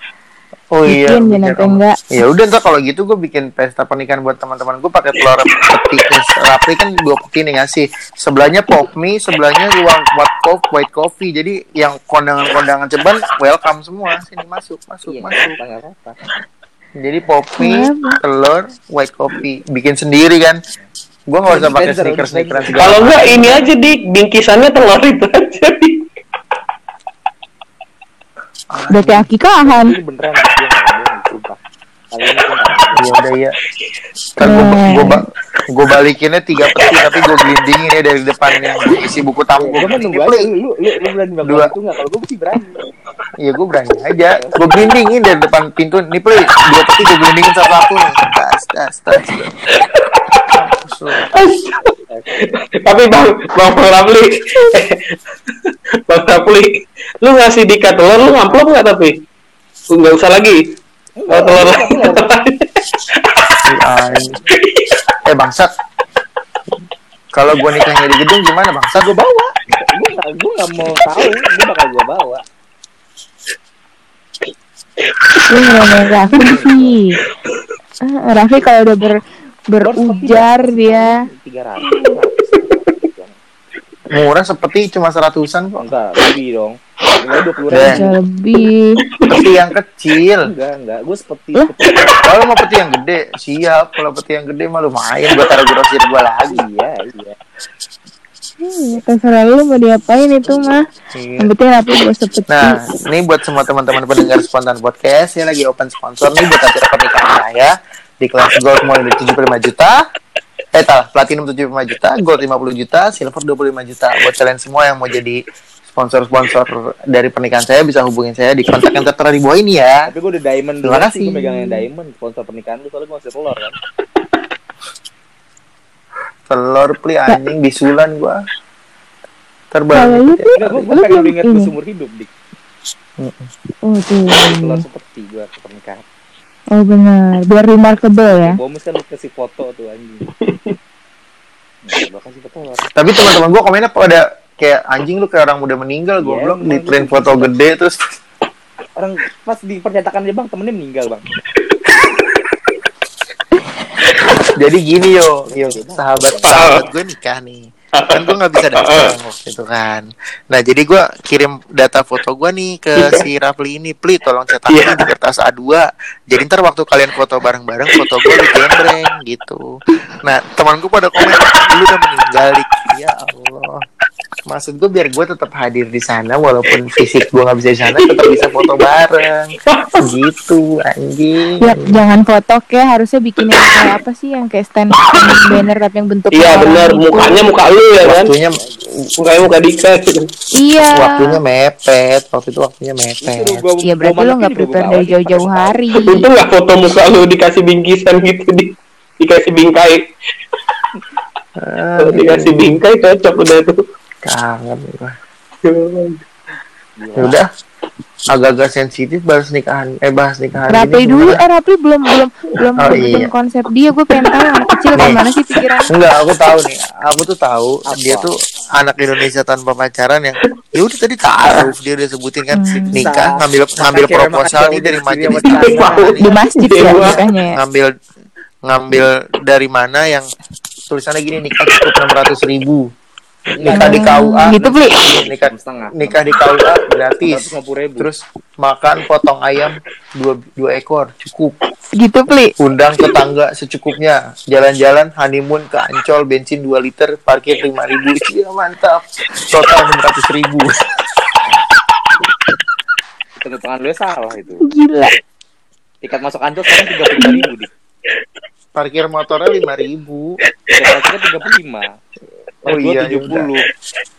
Oh iya. bikin bikin jangan om. enggak Ya udah ntar kalau gitu gue bikin pesta pernikahan buat teman-teman gue pakai telur peti Rapli kan dua peti nih ngasih. Sebelahnya pop mie, sebelahnya ruang white coffee, white coffee. Jadi yang kondangan-kondangan ceban welcome semua sini masuk, masuk, Iya, masuk. apa. Jadi pop mie, Kenapa? telur, white coffee, bikin sendiri kan. gue nggak usah pakai sneakers sneakers Kalau enggak ini aja di bingkisannya telur itu aja. Berarti akikahan. Beneran ya udah ya kan gue gue ba gue balikinnya tiga peti tapi gue gelindingin ya dari depan yang isi buku tamu. Gue kan nunggu aja. Lu, lu, lu, berani Dua. itu nggak? Kalau gue sih berani. Iya gue berani aja. Gue gelindingin dari depan pintu. Nih play Dua peti gue gelindingin satu-satu nih Tas tas tas. Tapi bang, bang Bang Rafli, bang Rafli, lu ngasih Dika telur, lu ngamplop nggak tapi? Nggak usah lagi. Kalau telur. Eh bangsat Kalau gue nikahnya di gedung gimana bangsat Gue bawa Gue nggak, gue nggak mau tahu. Ini bakal gue bawa. Lu ngomongin Raffi sih. Ah, Raffi kalau udah ber berujar dia. Murah seperti cuma seratusan kok Enggak, lebih dong. Enggak dua puluh ribu. Bisa lebih. Peti yang kecil Enggak, enggak. Gue seperti? Kalau mau peti yang gede Siap Kalau peti yang gede mah lumayan Gue taruh grosir gue lagi iya, iya. Hmm, terserah lu mau diapain itu mah. Iya. Yang penting Raffi gue sepeti. Nah, ini buat semua teman-teman pendengar spontan podcast, saya lagi open sponsor nih buat acara pernikahan saya di kelas gold mulai dari 75 juta. Eh, salah, platinum 75 juta, gold 50 juta, silver 25 juta. Buat kalian semua yang mau jadi sponsor-sponsor dari pernikahan saya bisa hubungin saya di kontak yang tertera di bawah ini ya. Tapi gue udah diamond Terima kasih. Gue megang yang diamond. Sponsor pernikahan lu soalnya gue masih telur kan. Telur pli anjing bisulan lu tuh, Enggak, gue pengen inget gue seumur hidup, Dik. Oh. Telur seperti gue ke pernikahan. Oh benar. Biar remarkable ya. Gue mesti lu kasih foto tuh anjing. Nah, gue kasih foto. Tapi teman-teman gua komennya pada kayak anjing lu kayak orang udah meninggal Iya, goblok emang di tren gitu. foto gede terus Orang pas di percetakan aja bang, temennya meninggal bang. Jadi gini yo, yo sahabat sahabat gue nikah nih. Kan gue nggak bisa datang waktu itu kan. Nah jadi gue kirim data foto gue nih ke si Rafli ini, Pli tolong cetakin Iya. di kertas A2. Jadi ntar waktu kalian foto bareng-bareng, foto gue jembreng gitu. Nah teman gue pada komen, lu udah meninggal Dik." Ya Allah. Maksud gue biar gue tetap hadir di sana walaupun fisik gue nggak bisa di sana tetap bisa foto bareng gitu anjing Ya, jangan foto kayak harusnya bikin yang kayak apa sih yang kayak stand banner tapi yang bentuk Iya benar, gitu. mukanya muka lu ya kan? waktunya Mukanya muka Dika. Iya. waktunya mepet waktu itu waktunya mepet Iya berarti lo nggak prepare dari jauh-jauh hari. Itu nggak foto muka lu dikasih bingkisan gitu di dikasih bingkai. Ah, Kalau dikasih bingkai cocok udah tuh. Kangen ya udah agak-agak sensitif bahas nikahan eh bahas nikahan Rapli dulu, gimana? eh Rapli belum belum belum Oh, iya. konsep dia. Gue pengen tahu anak kecil Nih. ke mana sih pikiran? Enggak, aku tahu nih. Aku tuh tahu Apa? dia tuh anak Indonesia tanpa pacaran yang ya udah tadi taruh dia udah sebutin kan Hmm. nikah ngambil Masa ngambil proposal nih dari majelis Di masjid ya ya. ngambil ngambil dari mana yang tulisannya gini nikah cukup enam ratus ribu nikah di KUA Gitu beli. nikah Enam setengah. nikah di KUA gratis 150 ribu. terus makan potong ayam dua, dua ekor cukup Gitu beli. undang tetangga secukupnya jalan-jalan honeymoon ke Ancol bensin 2 liter parkir 5 ribu Iya, mantap total 600 ribu Hitung-hitungan lu salah itu. Gila. Tiket masuk ancol sekarang tiga puluh ribu dik. parkir motornya 5 ribu tiga puluh lima. Oh iya, tujuh puluh.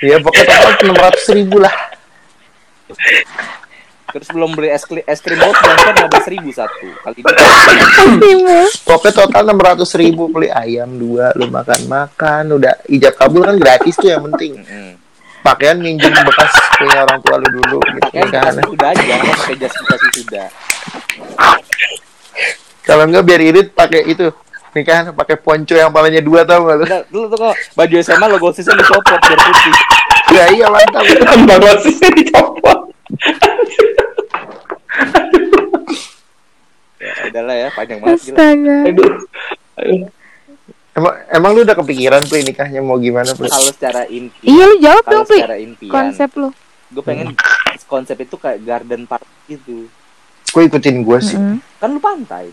ya pokoknya total 600 ribu lah Terus belum beli es, kri- es krim bot dan lima belas ribu satu. Kali pokoknya total 600 ribu beli ayam dua lu makan-makan udah ijab kabul kan gratis tuh yang penting pakaian minjem bekas punya orang tua lu dulu gitu Kan kan sudah aja, pakai jas dikasih sudah. kalau enggak biar irit pakai itu nikahan pakai ponco yang palanya dua tau gak lu Udah, dulu tuh kok baju SMA logo sisnya dicopot biar putih. ya iya mantap Tambah gosisnya dicopot. Ya udahlah ya, panjang banget gila. Astaga. Aduh. Aduh. emang emang lu udah kepikiran tuh nikahnya mau gimana Pli? Kalau secara inti, Iya lu jawab dong impian, Konsep lu. gue pengen konsep itu kayak garden park gitu. gue ikutin gue sih Mm-mm. Kan lu pantai.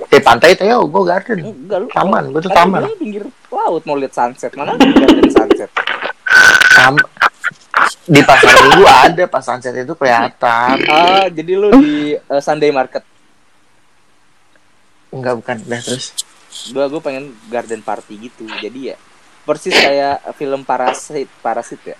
Eh pantai tuh ya gue garden Enggak lu. Taman, gua tuh kan taman. lu pinggir laut mau lihat sunset mana garden sunset Sama di pasar minggu ada pas sunset itu kelihatan. ah jadi lu di eh, Sunday Market Enggak bukan dah terus. gue gue pengen garden party gitu jadi ya persis kayak film Parasit Parasit ya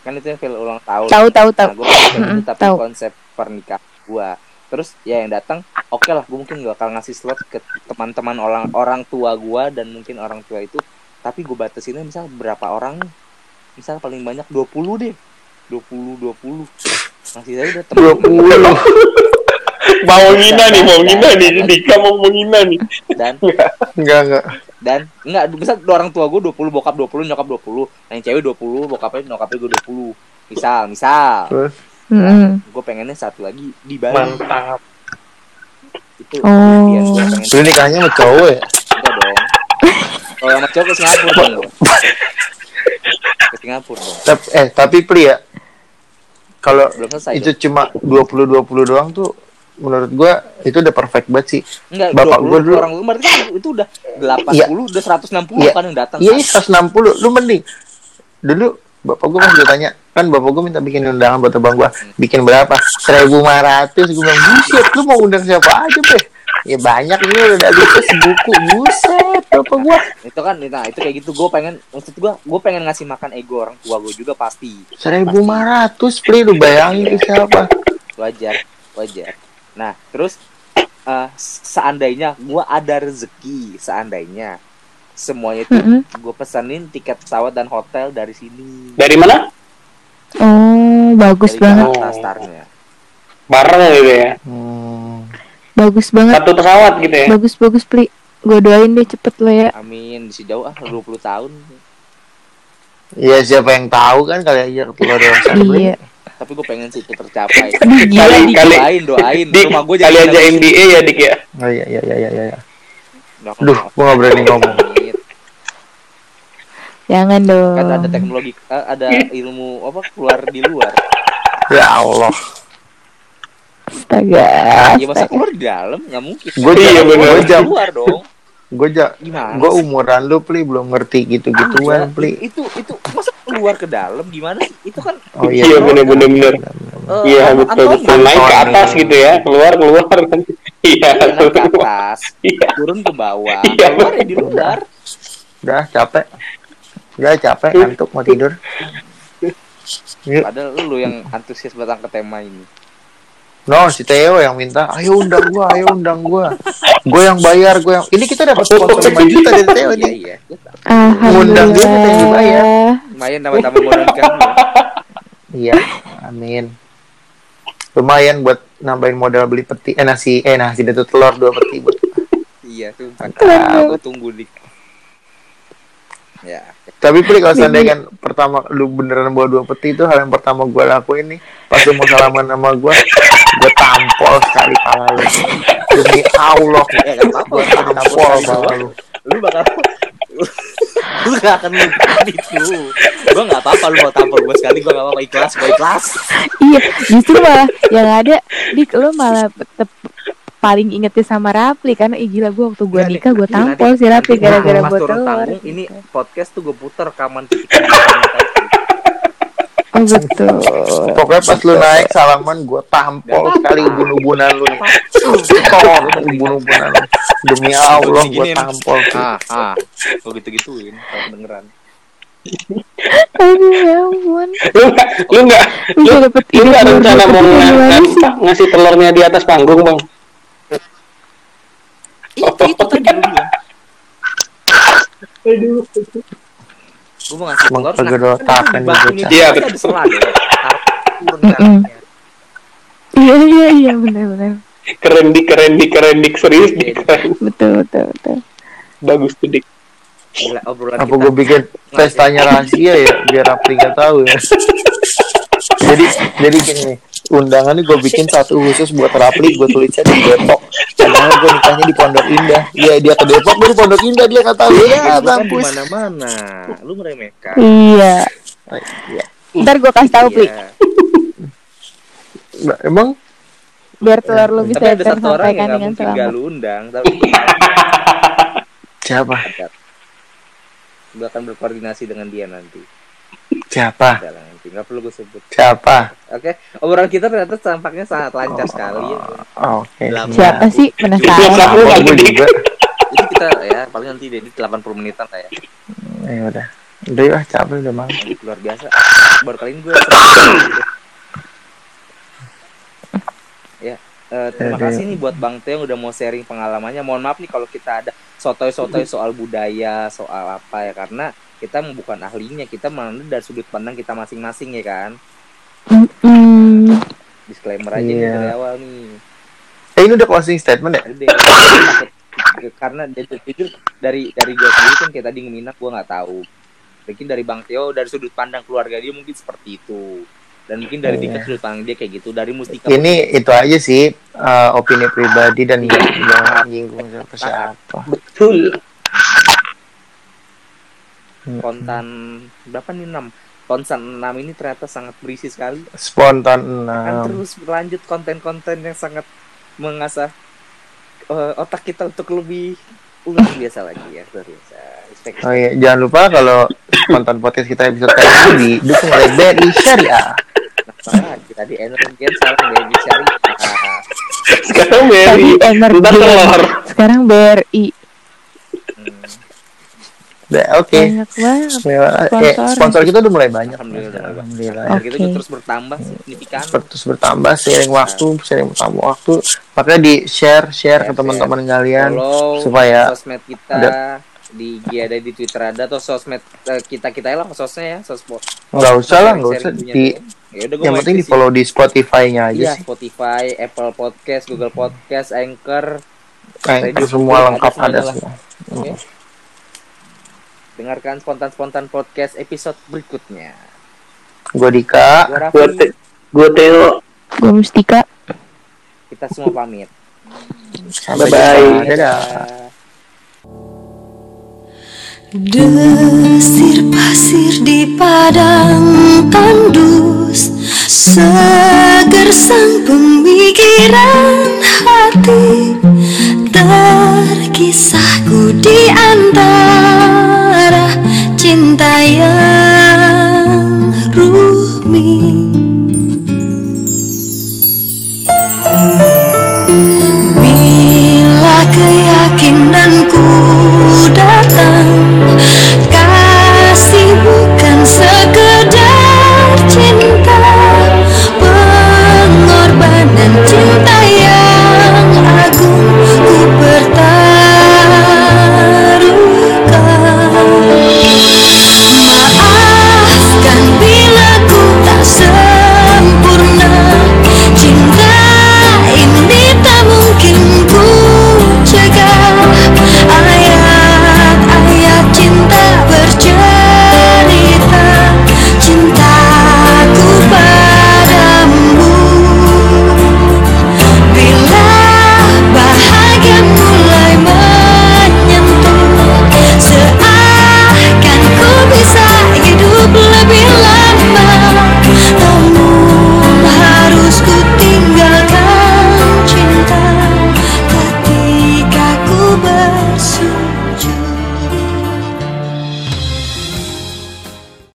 kan itu yang film ulang tahun Tahu tahu tahu. Nah, gue pengen tapi tahu. konsep pernikahan gue terus ya yang datang oke lah gue mungkin gak bakal ngasih slot ke teman-teman orang orang tua gue dan mungkin orang tua itu. Tapi gue batasinnya misal berapa orang misal paling banyak 20 deh. 20 20 masih saya udah temen 20. mau ngina nih mau ngina nih Dika mau menghina nih. Dan Enggak enggak. dan enggak misal orang tua gue 20 bokap 20 nyokap 20 nah yang cewek 20 bokapnya nyokapnya gue 20 misal misal. Terus Mm-mm. gue pengennya satu lagi di Bali mantap itu Oh. impian gue pengen lu nikahnya sama cowok ya? enggak dong kalau sama cowok ke Singapura dong ke Singapura dong Tapi, eh tapi Pri ya kalau belum selesai itu dong. cuma 20 20 doang tuh menurut gua itu udah perfect banget sih. enggak bapak 20 gua dulu- orang lu berarti kan itu udah 80 Iya. udah 160 Iya. kan yang datang Iya, kan? iya 160. Lu mending dulu bapak gua pas gua tanya kan bapak gua minta bikin undangan buat abang gua. Bikin berapa? 1500 gua bilang buset lu mau undang siapa aja deh ya banyak ini udah ada list sebuku. Buset bapak gua. Itu kan nah itu kayak gitu. Gue pengen maksud gue gue pengen ngasih makan ego orang tua gue juga pasti. 1500 Pri lu bayangin itu siapa? Wajar wajar. Nah terus eh, seandainya gue ada rezeki seandainya semuanya itu Mm-mm. gue pesenin tiket pesawat dan hotel dari sini dari mana Oh, bagus dari banget. Jakarta Oh. startnya bareng gitu ya hmm. Bagus banget. satu pesawat gitu ya Bagus bagus Pli. Gue doain deh cepet lo ya. amin di jauh ah 20 tahun ya siapa yang tahu kan kali aja keluar dewasa Iya. tapi gue pengen sih itu tercapai Aduh, gila Kali- kali- doain doain Dik, rumah gue kali aja MBA ya dik ya oh iya iya iya iya iya Duh, gua gak berani ngomong. Jangan dong. kan ada teknologi eh, ada ilmu apa keluar di luar. Ya Allah. Astaga. ya masa keluar di dalam? Nggak mungkin. Gua Iya, gua jam, keluar dong. Gimana gua sih? umuran lu pli. Belum ngerti gitu gituan Iya, pli. itu itu masa keluar ke dalam? Gimana sih? Itu kan Oh iya. Bener bener bener eh, iya An- betul Anthony. betul naik ke atas gitu ya. Keluar keluar. Kan iya Iya, naik ke atas. Iya. Turun ke bawah. Iya. keluar ya di luar. Udah capek. Udah capek ngantuk mau tidur. Padahal lu yang antusias batang ke tema ini No, si Theo yang minta, ayo undang gua, ayo undang gua. Gua yang bayar, gua yang Ini kita dapat sponsor 5 juta dari Theo iya nih. iya kita Ngundang dia, kita yang dibayar. Lumayan tambah-tambah modal lu. Iya, amin. Lumayan buat nambahin modal beli peti eh nasi eh nasi datu telur dua peti buat iya tuh aku tunggu dik ya Tapi Pri kalau seandainya kan pertama lu beneran bawa dua peti itu hal yang pertama gue lakuin nih. Pas lu mau salaman sama gue gue tampol sekali pala lu. Demi Allah ya apa-apa gue tampol pala lu. Lu. Bakal lu gak akan lupain itu. Gue gak apa-apa lu mau tampol gue sekali gue gak apa-apa. Ikhlas gue ikhlas. Iya, justru malah yang ada dik lo malah paling ingetnya sama Rapli karena ih gila gue waktu gue Nggak, nikah gue Nanti- tampol si Rapli gara-gara gue telur. tanggung ini podcast tuh gue puter rekaman tadi. Oh betul. pokoknya pas lu naik salaman gue tampol sekali ubun-ubunan lu nih. Tok, ubun-ubunan lu. Demi Allah gue tampol ah ah. Gue gitu gituin kalau kedengeran Aduh ya ampun. lu nggak lu nggak lu, lu dapet mau ngasih telurnya di atas panggung bang? lu itu di batu dia ini Iya, pasti betul. ada selah dong Taruh turun Mm-mm. karetnya. Iya iya iya benar-benar. keren dik keren dik keren dik serius dik keren Betul betul betul. bagus tuh dik Gila, obrolan apa gue bikin pestanya rahasia ya biar Apri nggak tahu ya? Jadi jadi gini nih undangannya gue bikin satu khusus buat Rapli gue tulisnya di Depok. Padahal gue nikahnya di Pondok Indah. Iya dia ke Depok gue di Pondok Indah dia kata gue ya kan mampus mana-mana. Lu meremehkan. Iya. Iya. Ntar gue kasih tahu Pli. Iya. Nah, emang? Biar telur lo bisa tapi ada satu orang yang nggak dengan mungkin gak lu undang tapi siapa gue akan berkoordinasi dengan dia nanti Siapa? Udah lah, nanti nggak perlu gue sebut Siapa? oke obrolan kita ternyata tampaknya sangat lancar sekali ya Oh, Oke. Delapan. Siapa sih penasaran? aku lagi gue juga. itu kita ya paling nanti jadi 80 menitan lah ya Ya udah. Udah ya, capek udah malam. luar biasa baru kali ini gue eh, terima Jadi- kasih nih buat Bang Teo yang udah mau sharing pengalamannya. Mohon maaf nih kalau kita ada sotoy-sotoy soal budaya soal apa ya karena kita bukan ahlinya kita mana dari sudut pandang kita masing-masing ya kan? Disclaimer aja nih Iya. dari awal nih. Eh ini udah closing statement ya? Udah, karena jujur dari dari gue sendiri kan kayak tadi ngeminat gue nggak tahu. Mungkin dari Bang Teo dari sudut pandang keluarga dia mungkin seperti itu dan mungkin dari Dika Iya. sudut pandang dia kayak gitu dari Mustika Ini itu aja sih eh, opini pribadi dan nggak nggak nyinggung siapa siapa. betul. Kontan berapa nih 6 kontan 6 ini ternyata sangat berisi sekali. Spontan akan enam. terus berlanjut konten-konten yang sangat mengasah eh, otak kita untuk lebih luar biasa lagi ya luar biasa. Respect, Oh iya, jangan lupa kalau konten podcast kita episode kali ini didukung oleh BRI Syariah. Nah, tadi energi sekarang baby cari sekarang tadi Emergen, ntar telur sekarang BRI. hmm, Udah, Oke. Banyak banget. Eh, Sponsor. sponsor kita udah mulai banyak. Alhamdulillah, udah mulai banyak. Alhamdulillah. harga kita juga Oke. terus bertambah signifikan Terus bertambah seiring waktu, seiring bertambah waktu. Makanya di share, share ke Share, teman-teman kalian follow supaya sosmed kita di IG ada di Twitter ada atau sosmed eh, kita kita lah sosnya ya sosmed nggak usah lah, nggak usah di ya yang penting di follow di Spotify-nya aja iya sih. Spotify Apple Podcast Google Podcast Anchor Radio semua lengkap ada ada semua. Oke. dengarkan spontan spontan podcast episode berikutnya Gue Dika. gue te- gue Theo Gue Mustika. kita semua pamit Sampai Bye-bye. jumpa. Dadah. Desir pasir di padang tandus Seger sang pemikiran hati Terkisahku di antara cinta yang